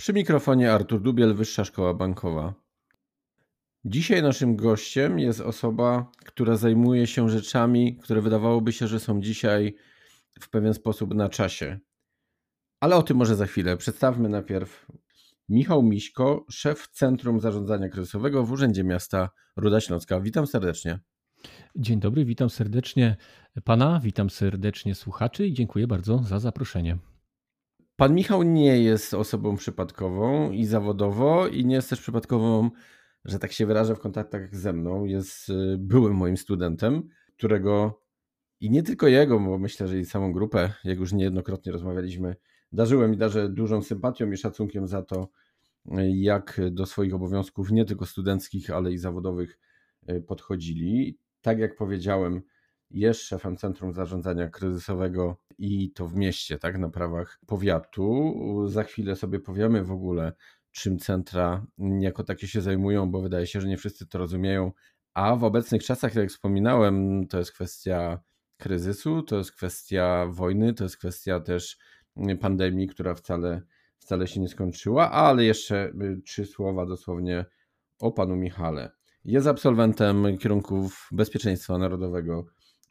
Przy mikrofonie Artur Dubiel, Wyższa Szkoła Bankowa. Dzisiaj naszym gościem jest osoba, która zajmuje się rzeczami, które wydawałoby się, że są dzisiaj w pewien sposób na czasie. Ale o tym może za chwilę. Przedstawmy najpierw Michał Miśko, szef Centrum Zarządzania Kryzysowego w Urzędzie Miasta Ruda Śląska. Witam serdecznie. Dzień dobry, witam serdecznie pana, witam serdecznie słuchaczy i dziękuję bardzo za zaproszenie. Pan Michał nie jest osobą przypadkową i zawodowo, i nie jest też przypadkową, że tak się wyrażę, w kontaktach ze mną. Jest y, byłym moim studentem, którego i nie tylko jego, bo myślę, że i całą grupę, jak już niejednokrotnie rozmawialiśmy, darzyłem i darzę dużą sympatią i szacunkiem za to, jak do swoich obowiązków, nie tylko studenckich, ale i zawodowych y, podchodzili. Tak jak powiedziałem, jest szefem Centrum Zarządzania Kryzysowego i to w mieście, tak, na prawach powiatu. Za chwilę sobie powiemy w ogóle, czym centra jako takie się zajmują, bo wydaje się, że nie wszyscy to rozumieją. A w obecnych czasach, jak wspominałem, to jest kwestia kryzysu, to jest kwestia wojny, to jest kwestia też pandemii, która wcale, wcale się nie skończyła. Ale jeszcze y, trzy słowa dosłownie o panu Michale. Jest absolwentem kierunków bezpieczeństwa narodowego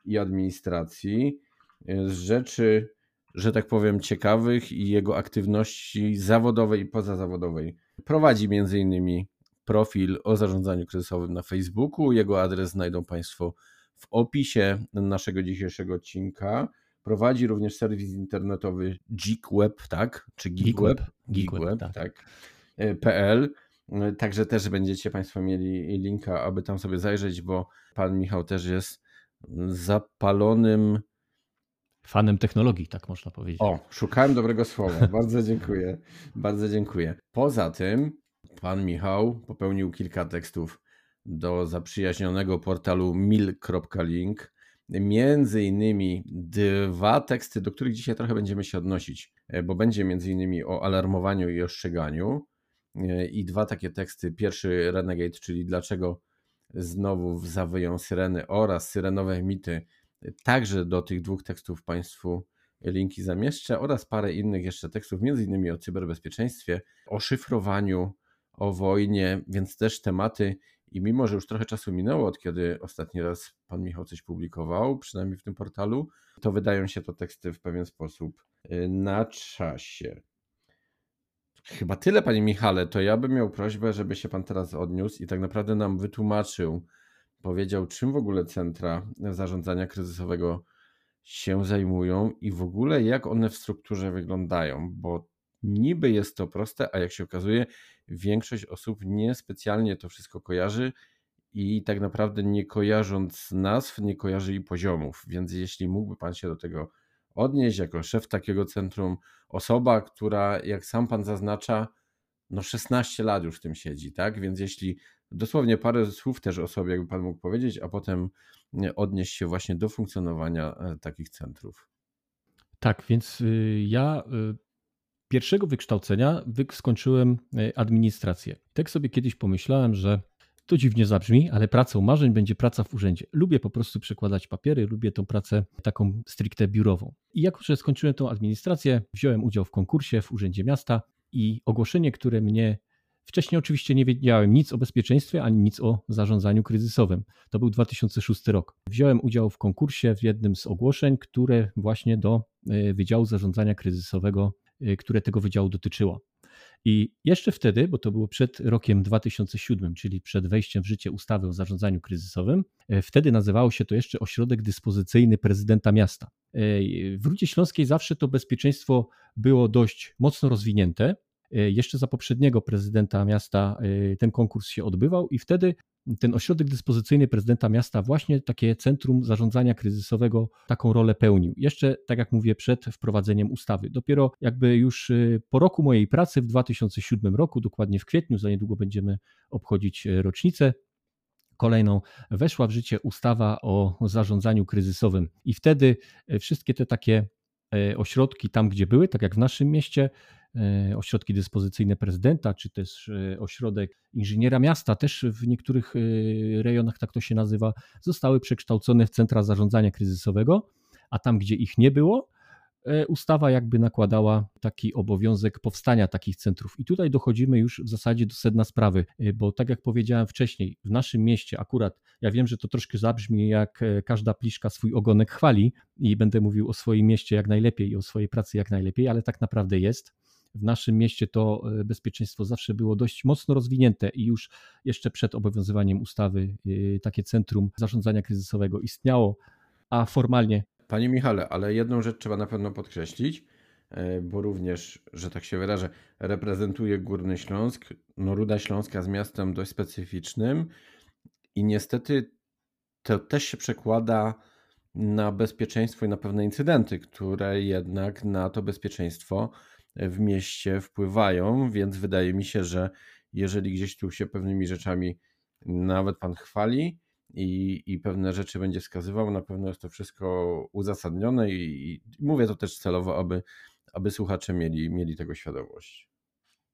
i administracji, z rzeczy, że tak powiem, ciekawych i jego aktywności zawodowej i pozazawodowej. Prowadzi m.in. profil o zarządzaniu kryzysowym na Facebooku. Jego adres znajdą Państwo w opisie naszego dzisiejszego odcinka. Prowadzi również serwis internetowy GeekWeb, tak? Czy GeekWeb? GeekWeb, tak. tak. E, PL. Także też będziecie Państwo mieli linka, aby tam sobie zajrzeć, bo Pan Michał też jest zapalonym fanem technologii, tak można powiedzieć. O, szukałem dobrego słowa. Bardzo dziękuję. Bardzo dziękuję. Poza tym, pan Michał popełnił kilka tekstów do zaprzyjaźnionego portalu mil.link. Między innymi dwa teksty, do których dzisiaj trochę będziemy się odnosić, bo będzie między innymi o alarmowaniu i ostrzeganiu. I dwa takie teksty. Pierwszy Renegade, czyli dlaczego znowu zawyją syreny oraz syrenowe mity. Także do tych dwóch tekstów Państwu linki zamieszczę oraz parę innych jeszcze tekstów, między innymi o cyberbezpieczeństwie, o szyfrowaniu, o wojnie, więc też tematy i mimo, że już trochę czasu minęło od kiedy ostatni raz pan Michał coś publikował, przynajmniej w tym portalu, to wydają się to teksty w pewien sposób y, na czasie. Chyba tyle, panie Michale. To ja bym miał prośbę, żeby się pan teraz odniósł i tak naprawdę nam wytłumaczył, powiedział, czym w ogóle centra zarządzania kryzysowego się zajmują i w ogóle jak one w strukturze wyglądają, bo niby jest to proste, a jak się okazuje, większość osób niespecjalnie to wszystko kojarzy i tak naprawdę nie kojarząc nazw, nie kojarzy i poziomów. Więc jeśli mógłby pan się do tego odnieść jako szef takiego centrum, osoba, która, jak sam pan zaznacza, no 16 lat już w tym siedzi, tak? Więc jeśli dosłownie parę słów też o sobie, jakby pan mógł powiedzieć, a potem odnieść się właśnie do funkcjonowania e, takich centrów. Tak, więc y, ja y, pierwszego wykształcenia skończyłem e, administrację. Tak sobie kiedyś pomyślałem, że to dziwnie zabrzmi, ale pracą marzeń będzie praca w urzędzie. Lubię po prostu przekładać papiery, lubię tą pracę taką stricte biurową. I jako, że skończyłem tą administrację, wziąłem udział w konkursie w Urzędzie Miasta i ogłoszenie, które mnie Wcześniej oczywiście nie wiedziałem nic o bezpieczeństwie ani nic o zarządzaniu kryzysowym. To był 2006 rok. Wziąłem udział w konkursie w jednym z ogłoszeń, które właśnie do e, Wydziału Zarządzania Kryzysowego, e, które tego wydziału dotyczyło. I jeszcze wtedy, bo to było przed rokiem 2007, czyli przed wejściem w życie ustawy o zarządzaniu kryzysowym, e, wtedy nazywało się to jeszcze Ośrodek Dyspozycyjny Prezydenta Miasta. W Rudzie Śląskiej zawsze to bezpieczeństwo było dość mocno rozwinięte, jeszcze za poprzedniego prezydenta miasta ten konkurs się odbywał i wtedy ten ośrodek dyspozycyjny prezydenta miasta właśnie takie centrum zarządzania kryzysowego taką rolę pełnił. Jeszcze, tak jak mówię, przed wprowadzeniem ustawy. Dopiero jakby już y, po roku mojej pracy w 2007 roku, dokładnie w kwietniu, za niedługo będziemy obchodzić rocznicę, kolejną weszła w życie ustawa o zarządzaniu kryzysowym. I wtedy wszystkie te takie ośrodki tam, gdzie były, tak jak w naszym mieście, E, ośrodki dyspozycyjne prezydenta, czy też e, ośrodek inżyniera miasta, też w niektórych e, rejonach tak to się nazywa, zostały przekształcone w centra zarządzania kryzysowego, a tam, gdzie ich nie było, ustawa jakby nakładała taki obowiązek powstania takich centrów. I tutaj dochodzimy już w zasadzie do sedna sprawy, bo tak jak powiedziałem wcześniej, w naszym mieście akurat, ja wiem, że to troszkę zabrzmi jak każda pliszka swój ogonek chwali i będę mówił o swoim mieście jak najlepiej i o swojej pracy jak najlepiej, ale tak naprawdę jest w naszym mieście to e, bezpieczeństwo zawsze było dość mocno rozwinięte i już jeszcze przed obowiązywaniem ustawy e, takie centrum zarządzania kryzysowego istniało, a formalnie. Panie Michale, ale jedną rzecz trzeba na pewno podkreślić, e, bo również, że tak się wyrażę, reprezentuje Górny Śląsk, no Ruda Śląska z miastem dość specyficznym i niestety to też się przekłada na bezpieczeństwo i na pewne incydenty, które jednak na to bezpieczeństwo w mieście wpływają, więc wydaje mi się, że jeżeli gdzieś tu się pewnymi rzeczami nawet pan chwali i, i pewne rzeczy będzie wskazywał, na pewno jest to wszystko uzasadnione i, i mówię to też celowo, aby, aby słuchacze mieli, mieli tego świadomość.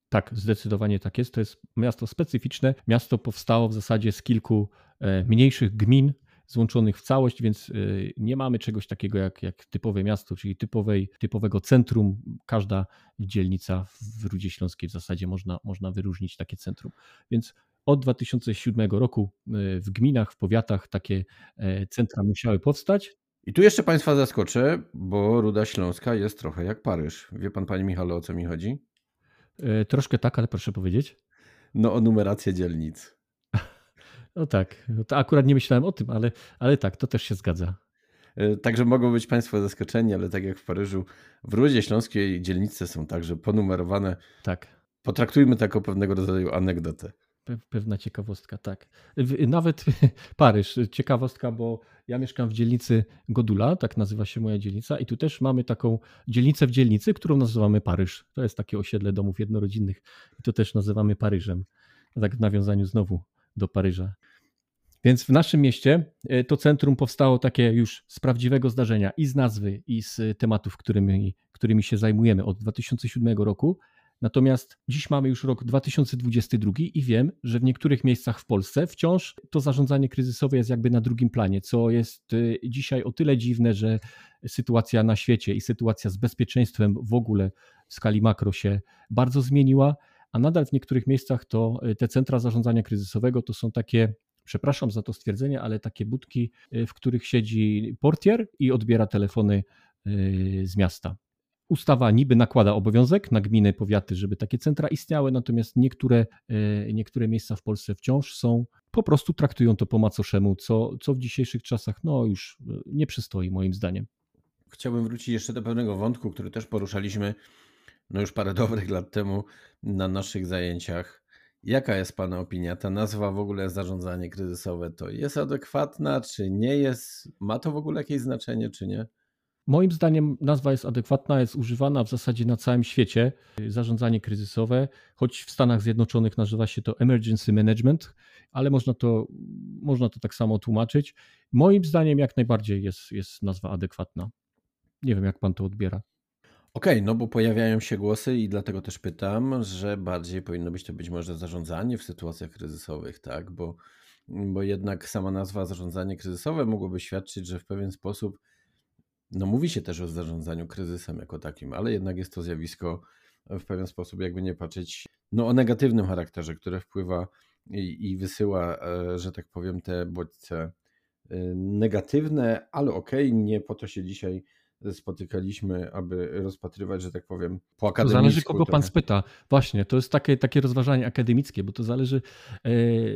Tak, zdecydowanie tak jest. To jest miasto specyficzne. Miasto powstało w zasadzie z kilku e, mniejszych gmin, złączonych w całość, więc y, nie mamy czegoś takiego jak, jak typowe miasto, czyli typowej, typowego centrum. Każda dzielnica w Rudzie Śląskiej w zasadzie można, można wyróżnić takie centrum. Więc od 2007 roku y, w gminach, w powiatach takie e, centra musiały powstać. I tu jeszcze Państwa zaskoczę, bo Ruda Śląska jest trochę jak Paryż. Wie Pan, Panie Michale, o co mi chodzi? E, troszkę tak, ale proszę powiedzieć. No o numerację dzielnic. No tak, no to akurat nie myślałem o tym, ale, ale tak, to też się zgadza. E, także mogą być Państwo zaskoczeni, ale tak jak w Paryżu, w Rudzie Śląskiej dzielnice są także ponumerowane. Tak. Potraktujmy to jako pewnego rodzaju anegdotę. Pewna ciekawostka, tak. Nawet Paryż, ciekawostka, bo ja mieszkam w dzielnicy Godula, tak nazywa się moja dzielnica, i tu też mamy taką dzielnicę w dzielnicy, którą nazywamy Paryż. To jest takie osiedle domów jednorodzinnych i to też nazywamy Paryżem. Tak w nawiązaniu znowu do Paryża. Więc w naszym mieście e, to centrum powstało takie już z prawdziwego zdarzenia i z nazwy, i z tematów, którymi, którymi się zajmujemy od 2007 roku. Natomiast dziś mamy już rok 2022 i wiem, że w niektórych miejscach w Polsce wciąż to zarządzanie kryzysowe jest jakby na drugim planie, co jest e, dzisiaj o tyle dziwne, że sytuacja na świecie i sytuacja z bezpieczeństwem w ogóle w skali makro się bardzo zmieniła a nadal w niektórych miejscach to y, te centra zarządzania kryzysowego to są takie, przepraszam za to stwierdzenie, ale takie budki, y, w których siedzi portier i odbiera telefony y, z miasta. Ustawa niby nakłada obowiązek na gminy, powiaty, żeby takie centra istniały, natomiast niektóre, niektóre miejsca w Polsce wciąż są, po prostu traktują to po macoszemu, co, co w dzisiejszych czasach no już nie przystoi moim zdaniem. Chciałbym wrócić jeszcze do pewnego wątku, który też poruszaliśmy no już parę dobrych lat temu na naszych zajęciach. Jaka jest Pana opinia? Ta nazwa w ogóle zarządzanie kryzysowe to jest adekwatna, czy nie jest? Ma to w ogóle jakieś znaczenie, czy nie? Moim zdaniem nazwa jest adekwatna, jest używana w zasadzie na całym świecie. Zarządzanie kryzysowe, choć w Stanach Zjednoczonych nazywa się to emergency management, ale można to, można to tak samo tłumaczyć. Moim zdaniem jak najbardziej jest, jest nazwa adekwatna. Nie wiem, jak pan to odbiera. Okej, no bo pojawiają się głosy i dlatego też pytam, że bardziej powinno być to być może zarządzanie w sytuacjach kryzysowych, tak? Bo, bo jednak sama nazwa zarządzanie kryzysowe mogłoby świadczyć, że w pewien sposób, no mówi się też o zarządzaniu kryzysem jako takim, ale jednak jest to zjawisko w pewien sposób, jakby nie patrzeć, no o negatywnym charakterze, które wpływa i, i wysyła, e, że tak powiem, te bodźce e, negatywne, ale okej, nie po to się dzisiaj spotykaliśmy, aby rozpatrywać, że tak powiem, po akademicku. To zależy, kogo pan spyta. Właśnie, to jest takie, takie rozważanie akademickie, bo to zależy, e,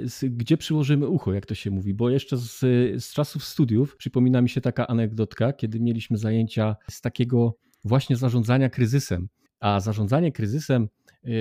z, gdzie przyłożymy ucho, jak to się mówi. Bo jeszcze z, z czasów studiów przypomina mi się taka anegdotka, kiedy mieliśmy zajęcia z takiego właśnie zarządzania kryzysem. A zarządzanie kryzysem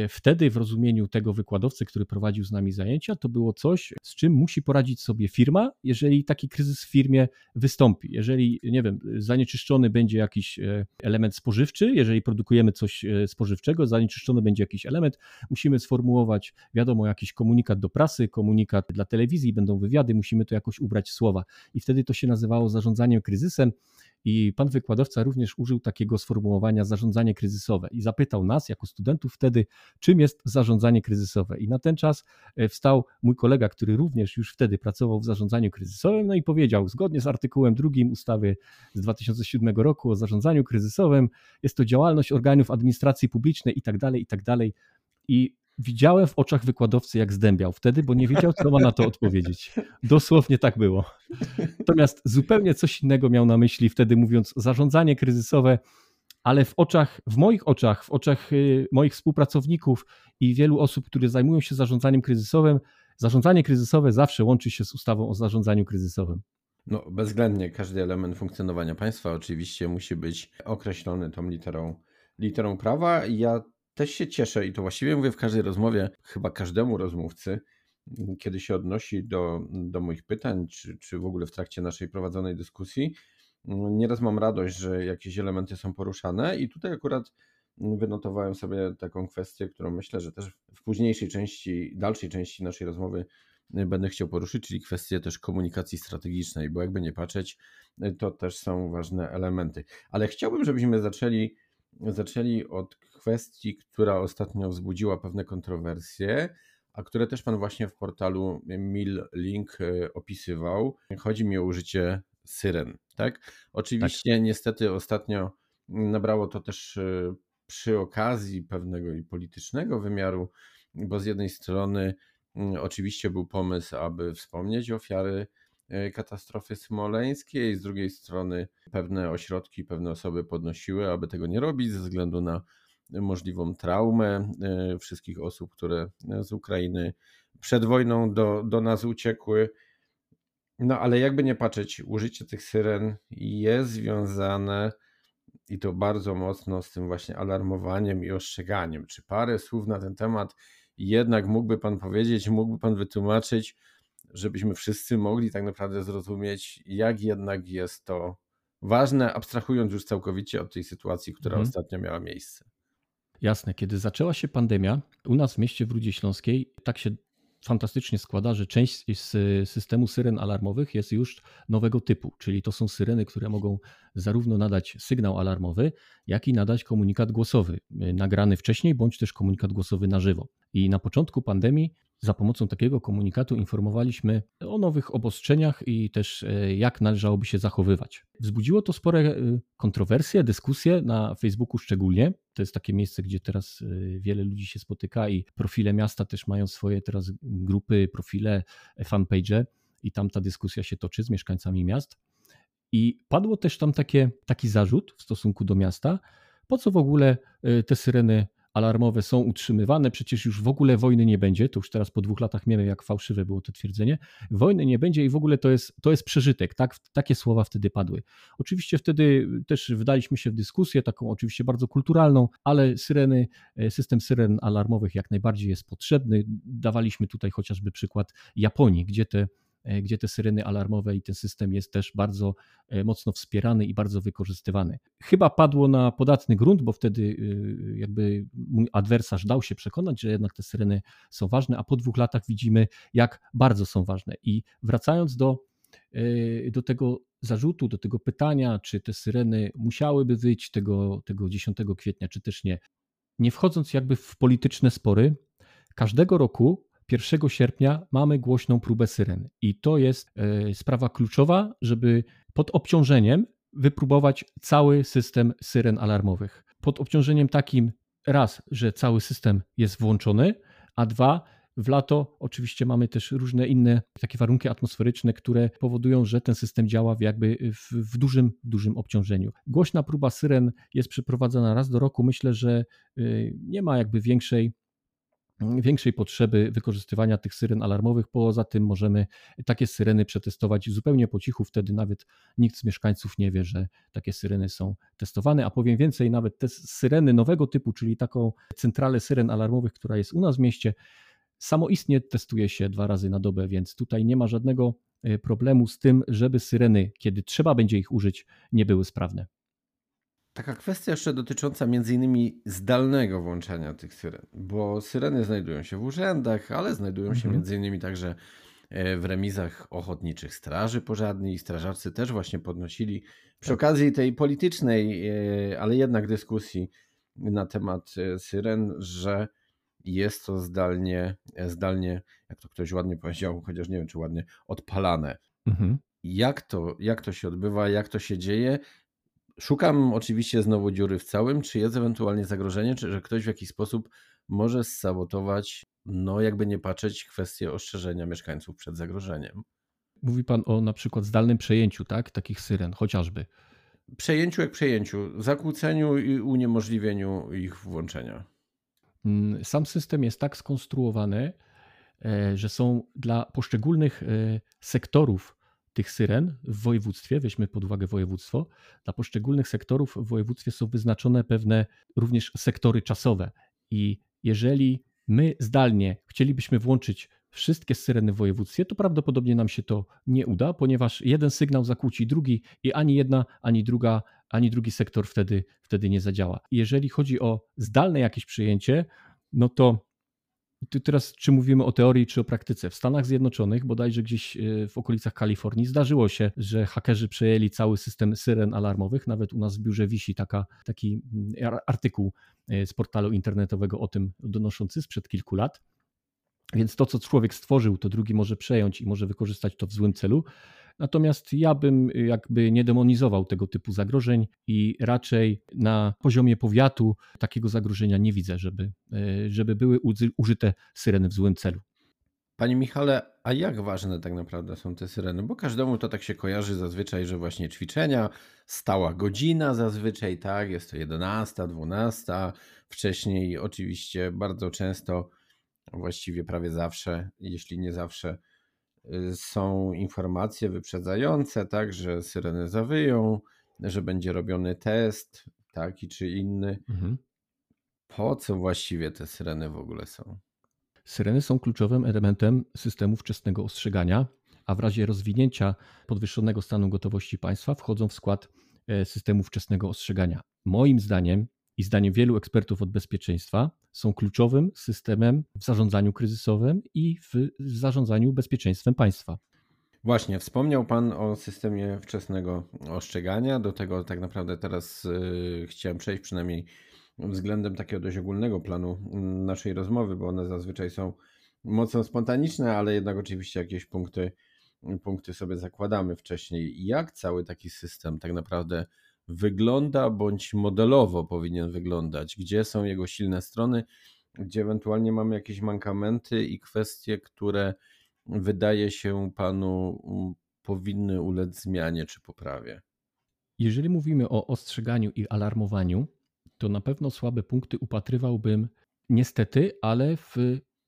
wtedy w rozumieniu tego wykładowcy, który prowadził z nami zajęcia, to było coś, z czym musi poradzić sobie firma, jeżeli taki kryzys w firmie wystąpi. Jeżeli, nie wiem, zanieczyszczony będzie jakiś e, element spożywczy, jeżeli produkujemy coś e, spożywczego, zanieczyszczony będzie jakiś element, musimy sformułować, wiadomo, jakiś komunikat do prasy, komunikat dla telewizji, będą wywiady, musimy to jakoś ubrać w słowa. I wtedy to się nazywało zarządzaniem kryzysem. I pan wykładowca również użył takiego sformułowania zarządzanie kryzysowe i zapytał nas, jako studentów, wtedy, czym jest zarządzanie kryzysowe. I na ten czas e, wstał mój kolega, który również już wtedy pracował w zarządzaniu kryzysowym, no i powiedział, zgodnie z artykułem drugim ustawy z 2007 roku o zarządzaniu kryzysowym, jest to działalność organów administracji publicznej i tak dalej, i tak dalej. I widziałem w oczach wykładowcy, jak zdębiał wtedy, bo nie wiedział, co ma na to odpowiedzieć. Dosłownie tak było. Natomiast zupełnie coś innego miał na myśli wtedy, mówiąc zarządzanie kryzysowe, ale w oczach, w moich oczach, w oczach y, moich współpracowników i wielu osób, które zajmują się zarządzaniem kryzysowym, zarządzanie kryzysowe zawsze łączy się z ustawą o zarządzaniu kryzysowym. No, bezwzględnie każdy element funkcjonowania państwa oczywiście musi być określony tą literą, literą prawa. Ja też się cieszę i to właściwie mówię w każdej rozmowie, chyba każdemu rozmówcy, kiedy się odnosi do, do moich pytań, czy, czy w ogóle w trakcie naszej prowadzonej dyskusji. Nieraz mam radość, że jakieś elementy są poruszane, i tutaj akurat wynotowałem sobie taką kwestię, którą myślę, że też w późniejszej części, dalszej części naszej rozmowy będę chciał poruszyć, czyli kwestię też komunikacji strategicznej, bo jakby nie patrzeć, to też są ważne elementy. Ale chciałbym, żebyśmy zaczęli, zaczęli od kwestii, która ostatnio wzbudziła pewne kontrowersje, a które też Pan właśnie w portalu Mil Link e, opisywał. Chodzi mi o użycie syren. Tak? Oczywiście, tak. niestety, ostatnio nabrało to też e, przy okazji pewnego i politycznego wymiaru, bo z jednej strony mm, oczywiście był pomysł, aby wspomnieć ofiary e, katastrofy smoleńskiej, z drugiej strony pewne ośrodki, pewne osoby podnosiły, aby tego nie robić ze względu na możliwą traumę e, wszystkich osób, które z Ukrainy przed wojną do, do nas uciekły. No ale jakby nie patrzeć, użycie tych syren jest związane i to bardzo mocno z tym właśnie alarmowaniem i ostrzeganiem. Czy parę słów na ten temat jednak mógłby Pan powiedzieć, mógłby Pan wytłumaczyć, żebyśmy wszyscy mogli tak naprawdę zrozumieć, jak jednak jest to ważne, abstrahując już całkowicie od tej sytuacji, która mhm. ostatnio miała miejsce. Jasne, kiedy zaczęła się pandemia, u nas w mieście w Rudzie Śląskiej tak się fantastycznie składa, że część z systemu syren alarmowych jest już nowego typu, czyli to są syreny, które mogą zarówno nadać sygnał alarmowy, jak i nadać komunikat głosowy, nagrany wcześniej, bądź też komunikat głosowy na żywo. I na początku pandemii za pomocą takiego komunikatu informowaliśmy o nowych obostrzeniach i też e, jak należałoby się zachowywać. Wzbudziło to spore e, kontrowersje, dyskusje na Facebooku szczególnie. To jest takie miejsce, gdzie teraz e, wiele ludzi się spotyka i profile miasta też mają swoje teraz grupy, profile, fanpage i tam ta dyskusja się toczy z mieszkańcami miast. I padło też tam takie, taki zarzut w stosunku do miasta, po co w ogóle te syreny alarmowe są utrzymywane, przecież już w ogóle wojny nie będzie, to już teraz po dwóch latach wiemy, jak fałszywe było to twierdzenie, wojny nie będzie i w ogóle to jest, to jest przeżytek, tak? takie słowa wtedy padły. Oczywiście wtedy też wdaliśmy się w dyskusję, taką oczywiście bardzo kulturalną, ale syreny, e, system syren alarmowych jak najbardziej jest potrzebny. Dawaliśmy tutaj chociażby przykład Japonii, gdzie te gdzie te syreny alarmowe i ten system jest też bardzo e, mocno wspierany i bardzo wykorzystywany. Chyba padło na podatny grunt, bo wtedy y, jakby mój adwersarz dał się przekonać, że jednak te syreny są ważne, a po dwóch latach widzimy, jak bardzo są ważne. I wracając do, e, do tego zarzutu, do tego pytania, czy te syreny musiałyby wyjść tego, tego 10 kwietnia, czy też nie. Nie wchodząc jakby w polityczne spory, każdego roku 1 sierpnia mamy głośną próbę syren i to jest e, sprawa kluczowa, żeby pod obciążeniem wypróbować cały system syren alarmowych. Pod obciążeniem takim raz, że cały system jest włączony, a dwa, w lato oczywiście mamy też różne inne takie warunki atmosferyczne, które powodują, że ten system działa w jakby w, w, dużym, dużym obciążeniu. Głośna próba syren jest przeprowadzana raz do roku. Myślę, że y, nie ma jakby większej większej potrzeby wykorzystywania tych syren alarmowych. Poza tym możemy takie syreny przetestować zupełnie po cichu, wtedy nawet nikt z mieszkańców nie wie, że takie syreny są testowane. A powiem więcej, nawet te syreny nowego typu, czyli taką centralę syren alarmowych, która jest u nas w mieście, samoistnie testuje się dwa razy na dobę, więc tutaj nie ma żadnego e, problemu z tym, żeby syreny, kiedy trzeba będzie ich użyć, nie były sprawne. Taka kwestia jeszcze dotycząca między innymi zdalnego włączania tych syren, bo syreny znajdują się w urzędach, ale znajdują się mhm. między innymi także e, w remizach ochotniczych straży pożarnej i strażacy też właśnie podnosili przy tak. okazji tej politycznej, e, ale jednak dyskusji na temat e, syren, że jest to zdalnie, zdalnie, jak to ktoś ładnie powiedział, chociaż nie wiem czy ładnie, odpalane. Mhm. Jak, to, jak to się odbywa, jak to się dzieje Szukam oczywiście znowu dziury w całym. Czy jest ewentualnie zagrożenie, czy że ktoś w jakiś sposób może sabotować, no jakby nie patrzeć, kwestię ostrzeżenia mieszkańców przed zagrożeniem? Mówi pan o na przykład zdalnym przejęciu, tak? Takich syren, chociażby. Przejęciu jak przejęciu, zakłóceniu i uniemożliwieniu ich włączenia. Mm, sam system jest tak skonstruowany, e, że są dla poszczególnych e, sektorów tych syren w województwie, weźmy pod uwagę województwo, dla poszczególnych sektorów w województwie są wyznaczone pewne również sektory czasowe. I jeżeli my zdalnie chcielibyśmy włączyć wszystkie syreny w województwie, to prawdopodobnie nam się to nie uda, ponieważ jeden sygnał zakłóci drugi i ani jedna, ani druga, ani drugi sektor wtedy, wtedy nie zadziała. Jeżeli chodzi o zdalne jakieś przyjęcie, no to teraz czy mówimy o teorii, czy o praktyce. W Stanach Zjednoczonych, bodajże gdzieś e, w okolicach Kalifornii, zdarzyło się, że hakerzy przejęli cały system syren alarmowych. Nawet u nas w biurze wisi taka, taki mm, artykuł e, z portalu internetowego o tym donoszący sprzed kilku lat. Więc to, co człowiek stworzył, to drugi może przejąć i może wykorzystać to w złym celu. Natomiast ja bym y, jakby nie demonizował tego typu zagrożeń i raczej na poziomie powiatu takiego zagrożenia nie widzę, żeby, y, żeby były użyte syreny w złym celu. Panie Michale, a jak ważne tak naprawdę są te syreny? Bo każdemu to tak się kojarzy zazwyczaj, że właśnie ćwiczenia, stała godzina zazwyczaj, tak, jest to 11, 12, wcześniej oczywiście bardzo często, właściwie prawie zawsze, jeśli nie zawsze, są informacje wyprzedzające, tak, że syreny zawyją, że będzie robiony test, taki czy inny. Mhm. Po co właściwie te syreny w ogóle są? Syreny są kluczowym elementem systemu wczesnego ostrzegania, a w razie rozwinięcia podwyższonego stanu gotowości państwa wchodzą w skład e, systemu wczesnego ostrzegania. Moim zdaniem i zdaniem wielu ekspertów od bezpieczeństwa są kluczowym systemem w zarządzaniu kryzysowym i w zarządzaniu bezpieczeństwem państwa. Właśnie, wspomniał Pan o systemie wczesnego ostrzegania. Do tego tak naprawdę teraz yy, chciałem przejść, przynajmniej względem takiego dość ogólnego planu naszej rozmowy, bo one zazwyczaj są mocno spontaniczne, ale jednak oczywiście jakieś punkty, punkty sobie zakładamy wcześniej. Jak cały taki system tak naprawdę wygląda, bądź modelowo powinien wyglądać, gdzie są jego silne strony, gdzie ewentualnie mamy jakieś mankamenty i kwestie, które wydaje się panu powinny ulec zmianie czy poprawie. Jeżeli mówimy o ostrzeganiu i alarmowaniu, to na pewno słabe punkty upatrywałbym niestety, ale w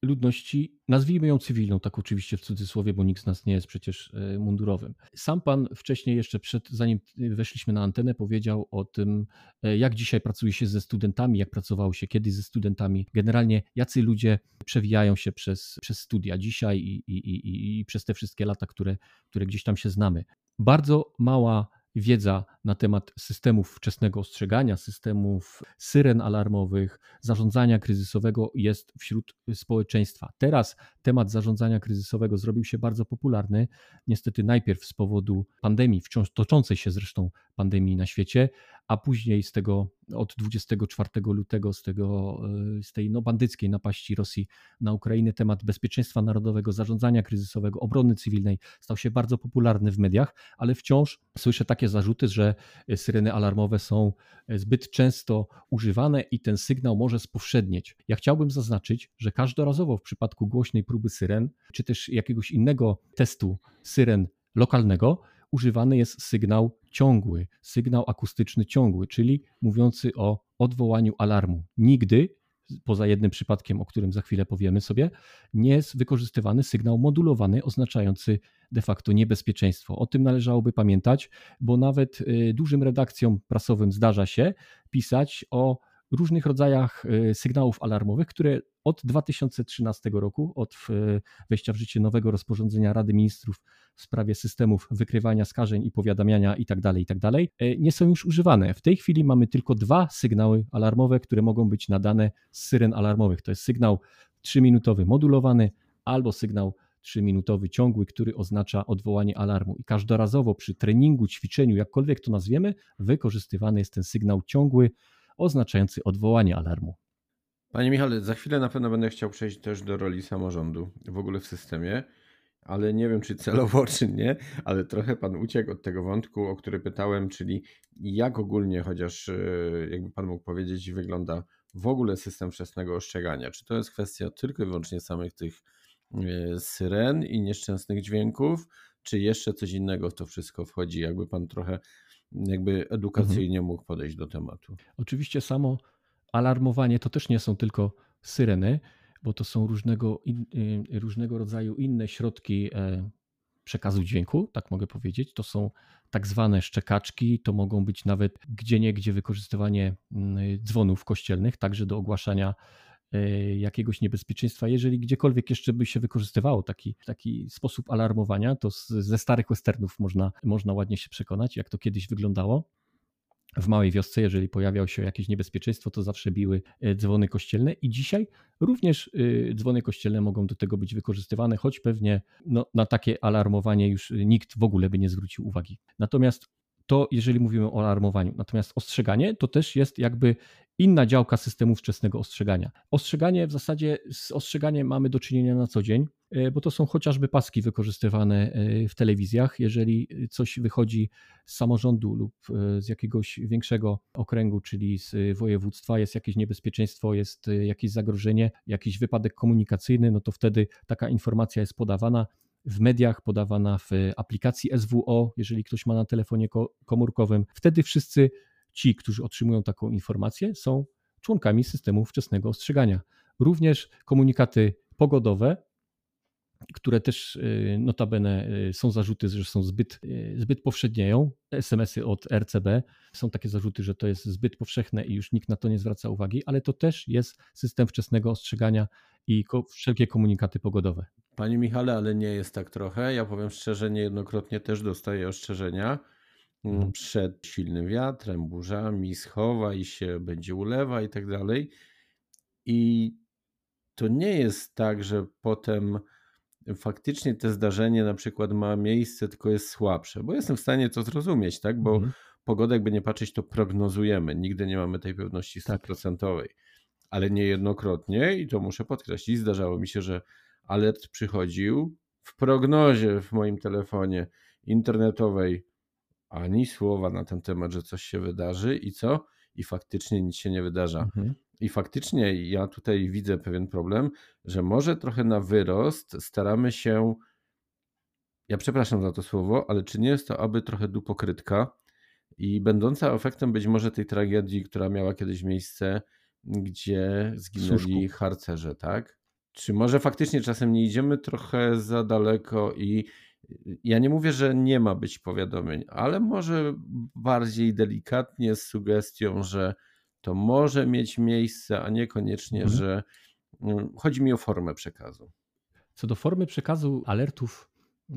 ludności, nazwijmy ją cywilną, tak oczywiście w cudzysłowie, bo nikt z nas nie jest przecież e, mundurowym. Sam pan wcześniej, jeszcze przed, zanim weszliśmy na antenę, powiedział o tym, e, jak dzisiaj pracuje się ze studentami, jak pracowało się kiedyś ze studentami. Generalnie, jacy ludzie przewijają się przez, przez studia dzisiaj i, i, i, i przez te wszystkie lata, które, które gdzieś tam się znamy. Bardzo mała wiedza na temat systemów wczesnego ostrzegania, systemów syren alarmowych, zarządzania kryzysowego jest wśród społeczeństwa. Teraz temat zarządzania kryzysowego zrobił się bardzo popularny, niestety najpierw z powodu pandemii, wciąż toczącej się zresztą pandemii na świecie, a później z tego od 24 lutego z, tego, e, z tej no, bandyckiej napaści Rosji na Ukrainę temat bezpieczeństwa narodowego, zarządzania kryzysowego, obrony cywilnej stał się bardzo popularny w mediach, ale wciąż słyszę takie zarzuty, że syreny alarmowe są zbyt często używane i ten sygnał może spowszednieć. Ja chciałbym zaznaczyć, że każdorazowo w przypadku głośnej próby syren, czy też jakiegoś innego testu syren lokalnego, używany jest sygnał ciągły, sygnał akustyczny ciągły, czyli mówiący o odwołaniu alarmu. Nigdy poza jednym przypadkiem, o którym za chwilę powiemy sobie, nie jest wykorzystywany sygnał modulowany oznaczający de facto niebezpieczeństwo. O tym należałoby pamiętać, bo nawet y, dużym redakcjom prasowym zdarza się pisać o różnych rodzajach y, sygnałów alarmowych, które od 2013 roku, od wejścia w życie nowego rozporządzenia Rady Ministrów w sprawie systemów wykrywania skażeń i powiadamiania itd., tak itd., tak y, nie są już używane. W tej chwili mamy tylko dwa sygnały alarmowe, które mogą być nadane z syren alarmowych. To jest sygnał 3-minutowy modulowany albo sygnał 3-minutowy ciągły, który oznacza odwołanie alarmu. I każdorazowo przy treningu, ćwiczeniu, jakkolwiek to nazwiemy, wykorzystywany jest ten sygnał ciągły oznaczający odwołanie alarmu. Panie Michale, za chwilę na pewno będę chciał przejść też do roli samorządu w ogóle w systemie, ale nie wiem czy celowo, czy nie, ale trochę Pan uciekł od tego wątku, o który pytałem, czyli jak ogólnie, chociaż e, jakby Pan mógł powiedzieć, wygląda w ogóle system wczesnego ostrzegania. Czy to jest kwestia tylko i wyłącznie samych tych e, syren i nieszczęsnych dźwięków, czy jeszcze coś innego w to wszystko wchodzi? Jakby Pan trochę jakby edukacyjnie mhm. mógł podejść do tematu. Oczywiście samo alarmowanie to też nie są tylko syreny, bo to są różnego, in, y, różnego rodzaju inne środki e, przekazu dźwięku, tak mogę powiedzieć. To są tak zwane szczekaczki, to mogą być nawet gdzie niegdzie wykorzystywanie mm, dzwonów kościelnych, także do ogłaszania jakiegoś niebezpieczeństwa. Jeżeli gdziekolwiek jeszcze by się wykorzystywało taki, taki sposób alarmowania, to z, ze starych westernów można, można ładnie się przekonać, jak to kiedyś wyglądało. W małej wiosce, jeżeli pojawiało się jakieś niebezpieczeństwo, to zawsze biły e, dzwony kościelne i dzisiaj również e, dzwony kościelne mogą do tego być wykorzystywane, choć pewnie no, na takie alarmowanie już nikt w ogóle by nie zwrócił uwagi. Natomiast to jeżeli mówimy o alarmowaniu. Natomiast ostrzeganie to też jest jakby inna działka systemu wczesnego ostrzegania. Ostrzeganie w zasadzie z ostrzeganiem mamy do czynienia na co dzień, e, bo to są chociażby paski wykorzystywane e, w telewizjach. Jeżeli coś wychodzi z samorządu lub e, z jakiegoś większego okręgu, czyli z województwa, jest jakieś niebezpieczeństwo, jest jakieś zagrożenie, jakiś wypadek komunikacyjny, no to wtedy taka informacja jest podawana w mediach, podawana w aplikacji SWO, jeżeli ktoś ma na telefonie komórkowym. Wtedy wszyscy ci, którzy otrzymują taką informację, są członkami systemu wczesnego ostrzegania. Również komunikaty pogodowe, które też y, notabene y, są zarzuty, że są zbyt, zbyt powszednieją. SMS-y od RCB są takie zarzuty, że to jest zbyt powszechne i już nikt na to nie zwraca uwagi, ale to też jest system wczesnego ostrzegania i wszelkie komunikaty pogodowe. Panie Michale, ale nie jest tak trochę. Ja powiem szczerze, niejednokrotnie też dostaję ostrzeżenia mm, mhm. przed silnym wiatrem, burzami, schowaj się, będzie ulewa i tak dalej. I to nie jest tak, że potem faktycznie to zdarzenie na przykład ma miejsce, tylko jest słabsze, bo jestem w stanie to zrozumieć, tak? Bo mhm. pogodę, jakby nie patrzeć, to prognozujemy. Nigdy nie mamy tej pewności tak. stuprocentowej. Tak. Ale niejednokrotnie, i to muszę podkreślić, zdarzało mi się, że alert przychodził w prognozie w moim telefonie internetowej ani słowa na ten temat, że coś się wydarzy i co? I faktycznie nic się nie wydarza. Mhm. I faktycznie ja tutaj widzę pewien problem, że może trochę na wyrost staramy się. Ja przepraszam za to słowo, ale czy nie jest to aby trochę dupokrytka i będąca efektem być może tej tragedii, która miała kiedyś miejsce, gdzie zginęli harcerze, tak? Czy może faktycznie czasem nie idziemy trochę za daleko i ja nie mówię, że nie ma być powiadomień, ale może bardziej delikatnie z sugestią, że to może mieć miejsce, a niekoniecznie, mhm. że mm, chodzi mi o formę przekazu. Co do formy przekazu alertów,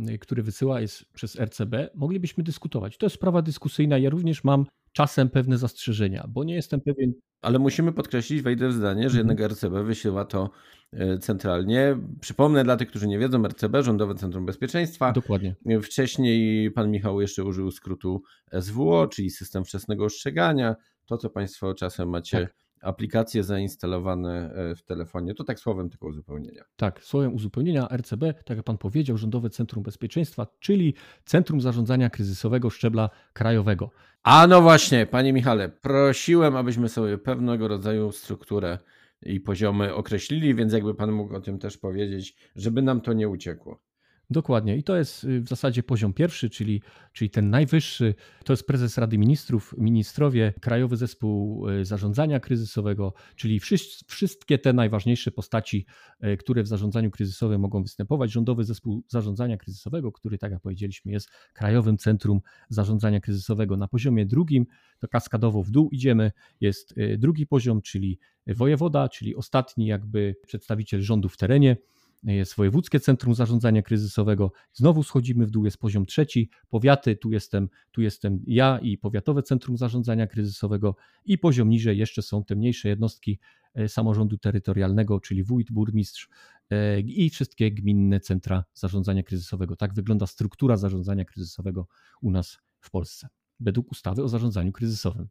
y, który wysyła jest przez RCB, moglibyśmy dyskutować. To jest sprawa dyskusyjna. Ja również mam czasem pewne zastrzeżenia, bo nie jestem pewien. Ale musimy podkreślić, wejdę w zdanie, że mhm. jednak RCB wysyła to e, centralnie. Przypomnę dla tych, którzy nie wiedzą, RCB, Rządowe Centrum Bezpieczeństwa. Dokładnie. Wcześniej pan Michał jeszcze użył skrótu SWO, czyli System Wczesnego Ostrzegania. To, co Państwo czasem macie tak aplikacje zainstalowane e, w telefonie. To tak słowem tylko uzupełnienia. Tak, słowem uzupełnienia RCB, tak jak Pan powiedział, Rządowe Centrum Bezpieczeństwa, czyli Centrum Zarządzania Kryzysowego Szczebla Krajowego. A no właśnie, Panie Michale, prosiłem, abyśmy sobie pewnego rodzaju strukturę i poziomy określili, więc jakby Pan mógł o tym też powiedzieć, żeby nam to nie uciekło. Dokładnie. I to jest y, w zasadzie poziom pierwszy, czyli, czyli ten najwyższy. To jest prezes Rady Ministrów, ministrowie, Krajowy Zespół y, Zarządzania Kryzysowego, czyli wszystkie te najważniejsze postaci, y, które w zarządzaniu kryzysowym mogą występować. Rządowy Zespół Zarządzania Kryzysowego, który, tak jak powiedzieliśmy, jest Krajowym Centrum Zarządzania Kryzysowego na poziomie drugim. To kaskadowo w dół idziemy. Jest drugi poziom, czyli wojewoda, czyli ostatni jakby przedstawiciel rządu w terenie jest Wojewódzkie Centrum Zarządzania Kryzysowego. Znowu schodzimy w dół, jest poziom trzeci, powiaty, tu jestem, tu jestem ja i Powiatowe Centrum Zarządzania Kryzysowego i poziom niżej jeszcze są te mniejsze jednostki e, samorządu terytorialnego, czyli wójt, burmistrz e, i wszystkie gminne centra zarządzania kryzysowego. Tak wygląda struktura zarządzania kryzysowego u nas w Polsce, według ustawy o zarządzaniu kryzysowym.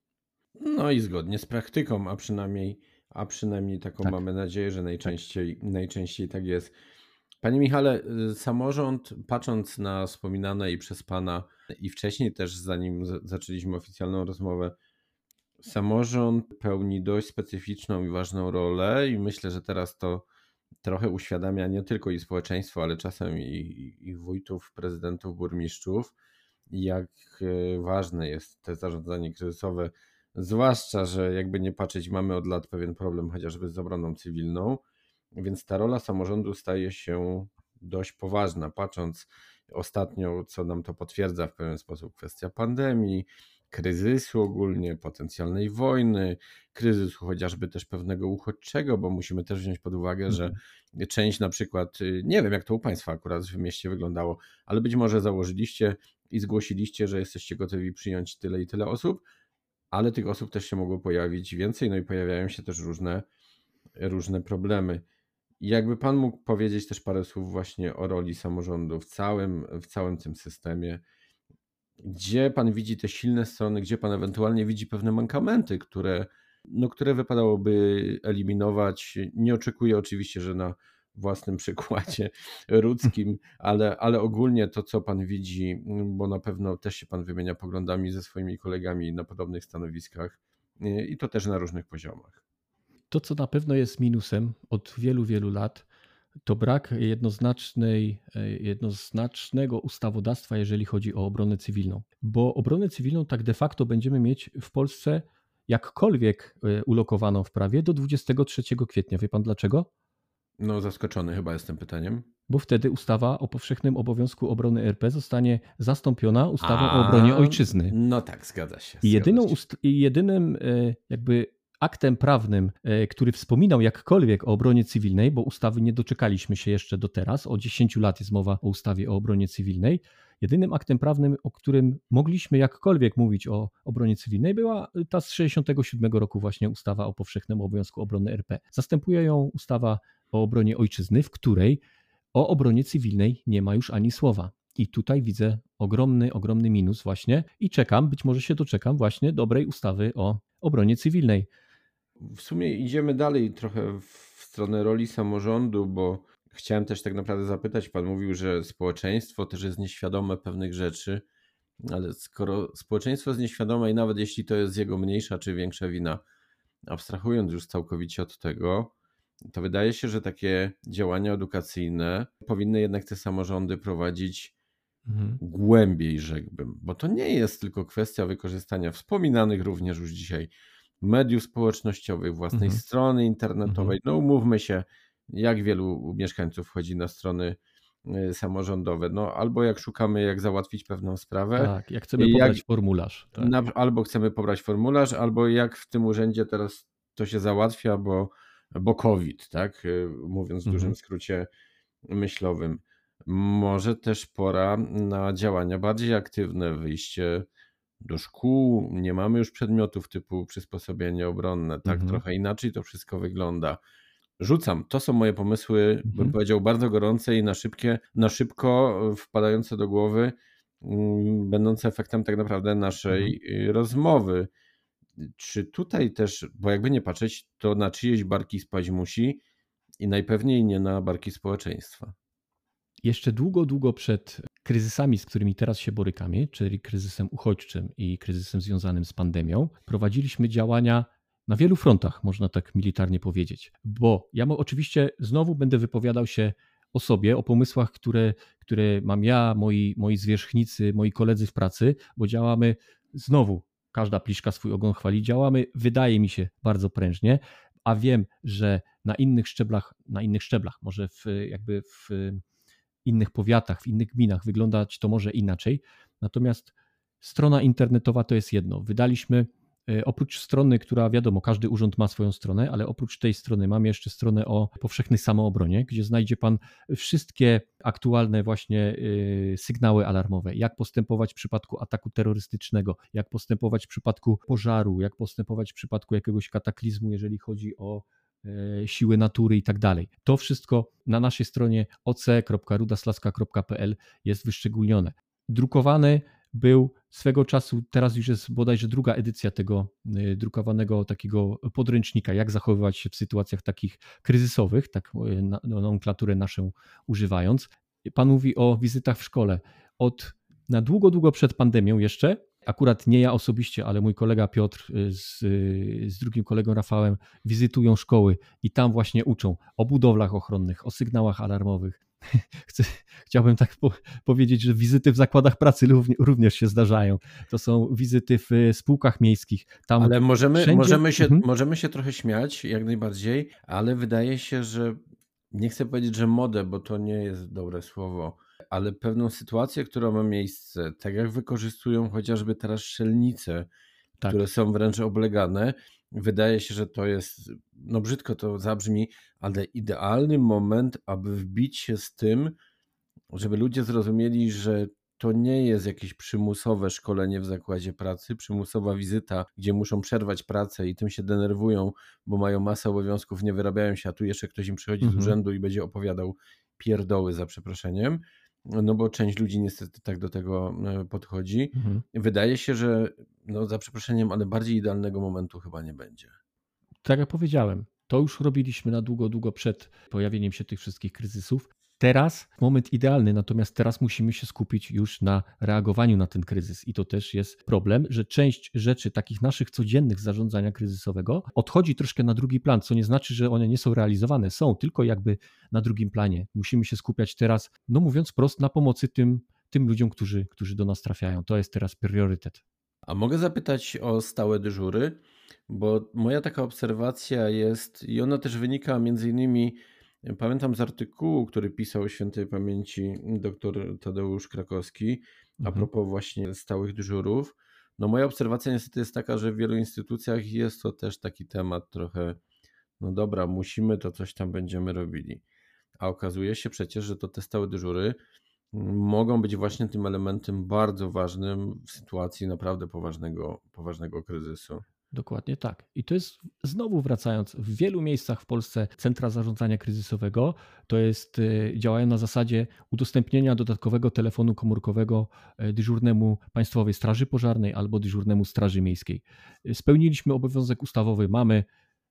No i zgodnie z praktyką, a przynajmniej a przynajmniej taką tak. mamy nadzieję, że najczęściej, tak. najczęściej tak jest. Panie Michale, y, samorząd, patrząc na wspominane i przez Pana, i wcześniej też, zanim zaczęliśmy oficjalną rozmowę, samorząd pełni dość specyficzną i ważną rolę, i myślę, że teraz to trochę uświadamia nie tylko i społeczeństwo, ale czasem i, i wójtów, prezydentów, burmistrzów, jak y, ważne jest to zarządzanie kryzysowe Zwłaszcza, że jakby nie patrzeć, mamy od lat pewien problem chociażby z obroną cywilną, więc ta rola samorządu staje się dość poważna. Patrząc ostatnio, co nam to potwierdza w pewien sposób, kwestia pandemii, kryzysu ogólnie, potencjalnej wojny, kryzysu chociażby też pewnego uchodźczego, bo musimy też wziąć pod uwagę, że mhm. część na przykład, y, nie wiem jak to u Państwa akurat w mieście wyglądało, ale być może założyliście i zgłosiliście, że jesteście gotowi przyjąć tyle i tyle osób, ale tych osób też się mogło pojawić więcej, no i pojawiają się też różne, różne problemy. jakby Pan mógł powiedzieć też parę słów właśnie o roli samorządu w całym, w całym tym systemie, gdzie Pan widzi te silne strony, gdzie Pan ewentualnie widzi pewne mankamenty, które, no, które wypadałoby eliminować. Nie oczekuję oczywiście, że na własnym przykładzie ludzkim, ale, ale ogólnie to, co Pan widzi, bo na pewno też się Pan wymienia poglądami ze swoimi kolegami na podobnych stanowiskach i to też na różnych poziomach. To, co na pewno jest minusem od wielu, wielu lat, to brak jednoznacznej, jednoznacznego ustawodawstwa, jeżeli chodzi o obronę cywilną. Bo obronę cywilną tak de facto będziemy mieć w Polsce jakkolwiek e, ulokowaną w prawie do 23 kwietnia. Wie pan dlaczego? No, zaskoczony chyba jestem pytaniem. Bo wtedy ustawa o powszechnym obowiązku obrony RP zostanie zastąpiona ustawą A, o obronie ojczyzny. No tak, zgadza się. I jedyną, jedynym e, jakby aktem prawnym, e, który wspominał jakkolwiek o obronie cywilnej, bo ustawy nie doczekaliśmy się jeszcze do teraz, o 10 lat jest mowa o ustawie o obronie cywilnej, jedynym aktem prawnym, o którym mogliśmy jakkolwiek mówić o obronie cywilnej, była ta z 67 roku właśnie ustawa o powszechnym obowiązku obrony RP. Zastępuje ją ustawa o obronie ojczyzny, w której o obronie cywilnej nie ma już ani słowa. I tutaj widzę ogromny, ogromny minus właśnie i czekam, być może się doczekam właśnie dobrej ustawy o obronie cywilnej. W sumie idziemy dalej trochę w stronę roli samorządu, bo chciałem też tak naprawdę zapytać, pan mówił, że społeczeństwo też jest nieświadome pewnych rzeczy, ale skoro społeczeństwo jest nieświadome i nawet jeśli to jest jego mniejsza czy większa wina, abstrahując już całkowicie od tego, to wydaje się, że takie działania edukacyjne powinny jednak te samorządy prowadzić mhm. głębiej, rzekłbym, bo to nie jest tylko kwestia wykorzystania wspominanych również już dzisiaj mediów społecznościowych, własnej mhm. strony internetowej. Mhm. No umówmy się, jak wielu mieszkańców wchodzi na strony y, samorządowe. No, albo jak szukamy, jak załatwić pewną sprawę. Tak, jak chcemy pobrać jak, formularz. Tak. Na, albo chcemy pobrać formularz, albo jak w tym urzędzie teraz to się załatwia, bo bo COVID, tak? Y, mówiąc w mhm. dużym skrócie myślowym. Może też pora na działania bardziej aktywne, wyjście do szkół. Nie mamy już przedmiotów typu przysposobienie obronne. Tak, mhm. trochę inaczej to wszystko wygląda. Rzucam. To są moje pomysły, mhm. bym powiedział, bardzo gorące i na szybkie, na szybko wpadające do głowy, mm, będące efektem tak naprawdę naszej mhm. rozmowy. Czy tutaj też, bo jakby nie patrzeć, to na czyjeś barki spać musi i najpewniej nie na barki społeczeństwa. Jeszcze długo, długo przed kryzysami, z którymi teraz się borykamy, czyli kryzysem uchodźczym i kryzysem związanym z pandemią, prowadziliśmy działania na wielu frontach, można tak militarnie powiedzieć. Bo ja oczywiście znowu będę wypowiadał się o sobie, o pomysłach, które, które mam ja, moi, moi zwierzchnicy, moi koledzy w pracy, bo działamy znowu, każda pliszka swój ogon chwali, działamy, wydaje mi się, bardzo prężnie, a wiem, że na innych szczeblach, na innych szczeblach, może w, jakby w innych powiatach, w innych gminach wyglądać to może inaczej. Natomiast strona internetowa to jest jedno. Wydaliśmy oprócz strony, która wiadomo, każdy urząd ma swoją stronę, ale oprócz tej strony mam jeszcze stronę o powszechnej samoobronie, gdzie znajdzie Pan wszystkie aktualne właśnie e, sygnały alarmowe, jak postępować w przypadku ataku terrorystycznego, jak postępować w przypadku pożaru, jak postępować w przypadku jakiegoś kataklizmu, jeżeli chodzi o e, siły natury i tak dalej. To wszystko na naszej stronie oc.rudaslaska.pl jest wyszczególnione. Drukowany był swego czasu, teraz już jest bodajże druga edycja tego y, drukowanego takiego podręcznika, jak zachowywać się w sytuacjach takich kryzysowych, tak y, nomenklaturę naszą używając. Pan mówi o wizytach w szkole. Od na długo, długo przed pandemią jeszcze, akurat nie ja osobiście, ale mój kolega Piotr y, z, z drugim kolegą Rafałem wizytują szkoły i tam właśnie uczą o budowlach ochronnych, o sygnałach alarmowych, Chcę, chciałbym tak po, powiedzieć, że wizyty w zakładach pracy również się zdarzają. To są wizyty w e, spółkach miejskich. Tam ale możemy, wszędzie... możemy, się, mhm. możemy się trochę śmiać, jak najbardziej, ale wydaje się, że nie chcę powiedzieć, że modę, bo to nie jest dobre słowo, ale pewną sytuację, która ma miejsce, tak jak wykorzystują chociażby teraz szelnice, tak. które są wręcz oblegane, Wydaje się, że to jest, no brzydko to zabrzmi, ale idealny moment, aby wbić się z tym, żeby ludzie zrozumieli, że to nie jest jakieś przymusowe szkolenie w zakładzie pracy, przymusowa wizyta, gdzie muszą przerwać pracę i tym się denerwują, bo mają masę obowiązków, nie wyrabiają się, a tu jeszcze ktoś im przychodzi mhm. z urzędu i będzie opowiadał pierdoły za przeproszeniem no bo część ludzi niestety tak do tego e, podchodzi. Mhm. Wydaje się, że no za przeproszeniem, ale bardziej idealnego momentu chyba nie będzie. Tak jak powiedziałem, to już robiliśmy na długo, długo przed pojawieniem się tych wszystkich kryzysów. Teraz moment idealny, natomiast teraz musimy się skupić już na reagowaniu na ten kryzys. I to też jest problem, że część rzeczy takich naszych codziennych zarządzania kryzysowego odchodzi troszkę na drugi plan, co nie znaczy, że one nie są realizowane. Są tylko jakby na drugim planie. Musimy się skupiać teraz, no mówiąc prost, na pomocy tym, tym ludziom, którzy, którzy do nas trafiają. To jest teraz priorytet. A mogę zapytać o stałe dyżury? Bo moja taka obserwacja jest, i ona też wynika między innymi Pamiętam z artykułu, który pisał świętej pamięci dr Tadeusz Krakowski a mhm. propos właśnie stałych dyżurów. No moja obserwacja niestety jest taka, że w wielu instytucjach jest to też taki temat trochę, no dobra, musimy, to coś tam będziemy robili. A okazuje się przecież, że to te stałe dyżury mogą być właśnie tym elementem bardzo ważnym w sytuacji naprawdę poważnego, poważnego kryzysu. Dokładnie tak. I to jest znowu wracając, w wielu miejscach w Polsce centra zarządzania kryzysowego to jest y, działają na zasadzie udostępnienia dodatkowego telefonu komórkowego y, dyżurnemu Państwowej Straży Pożarnej albo dyżurnemu Straży Miejskiej. Y, spełniliśmy obowiązek ustawowy, mamy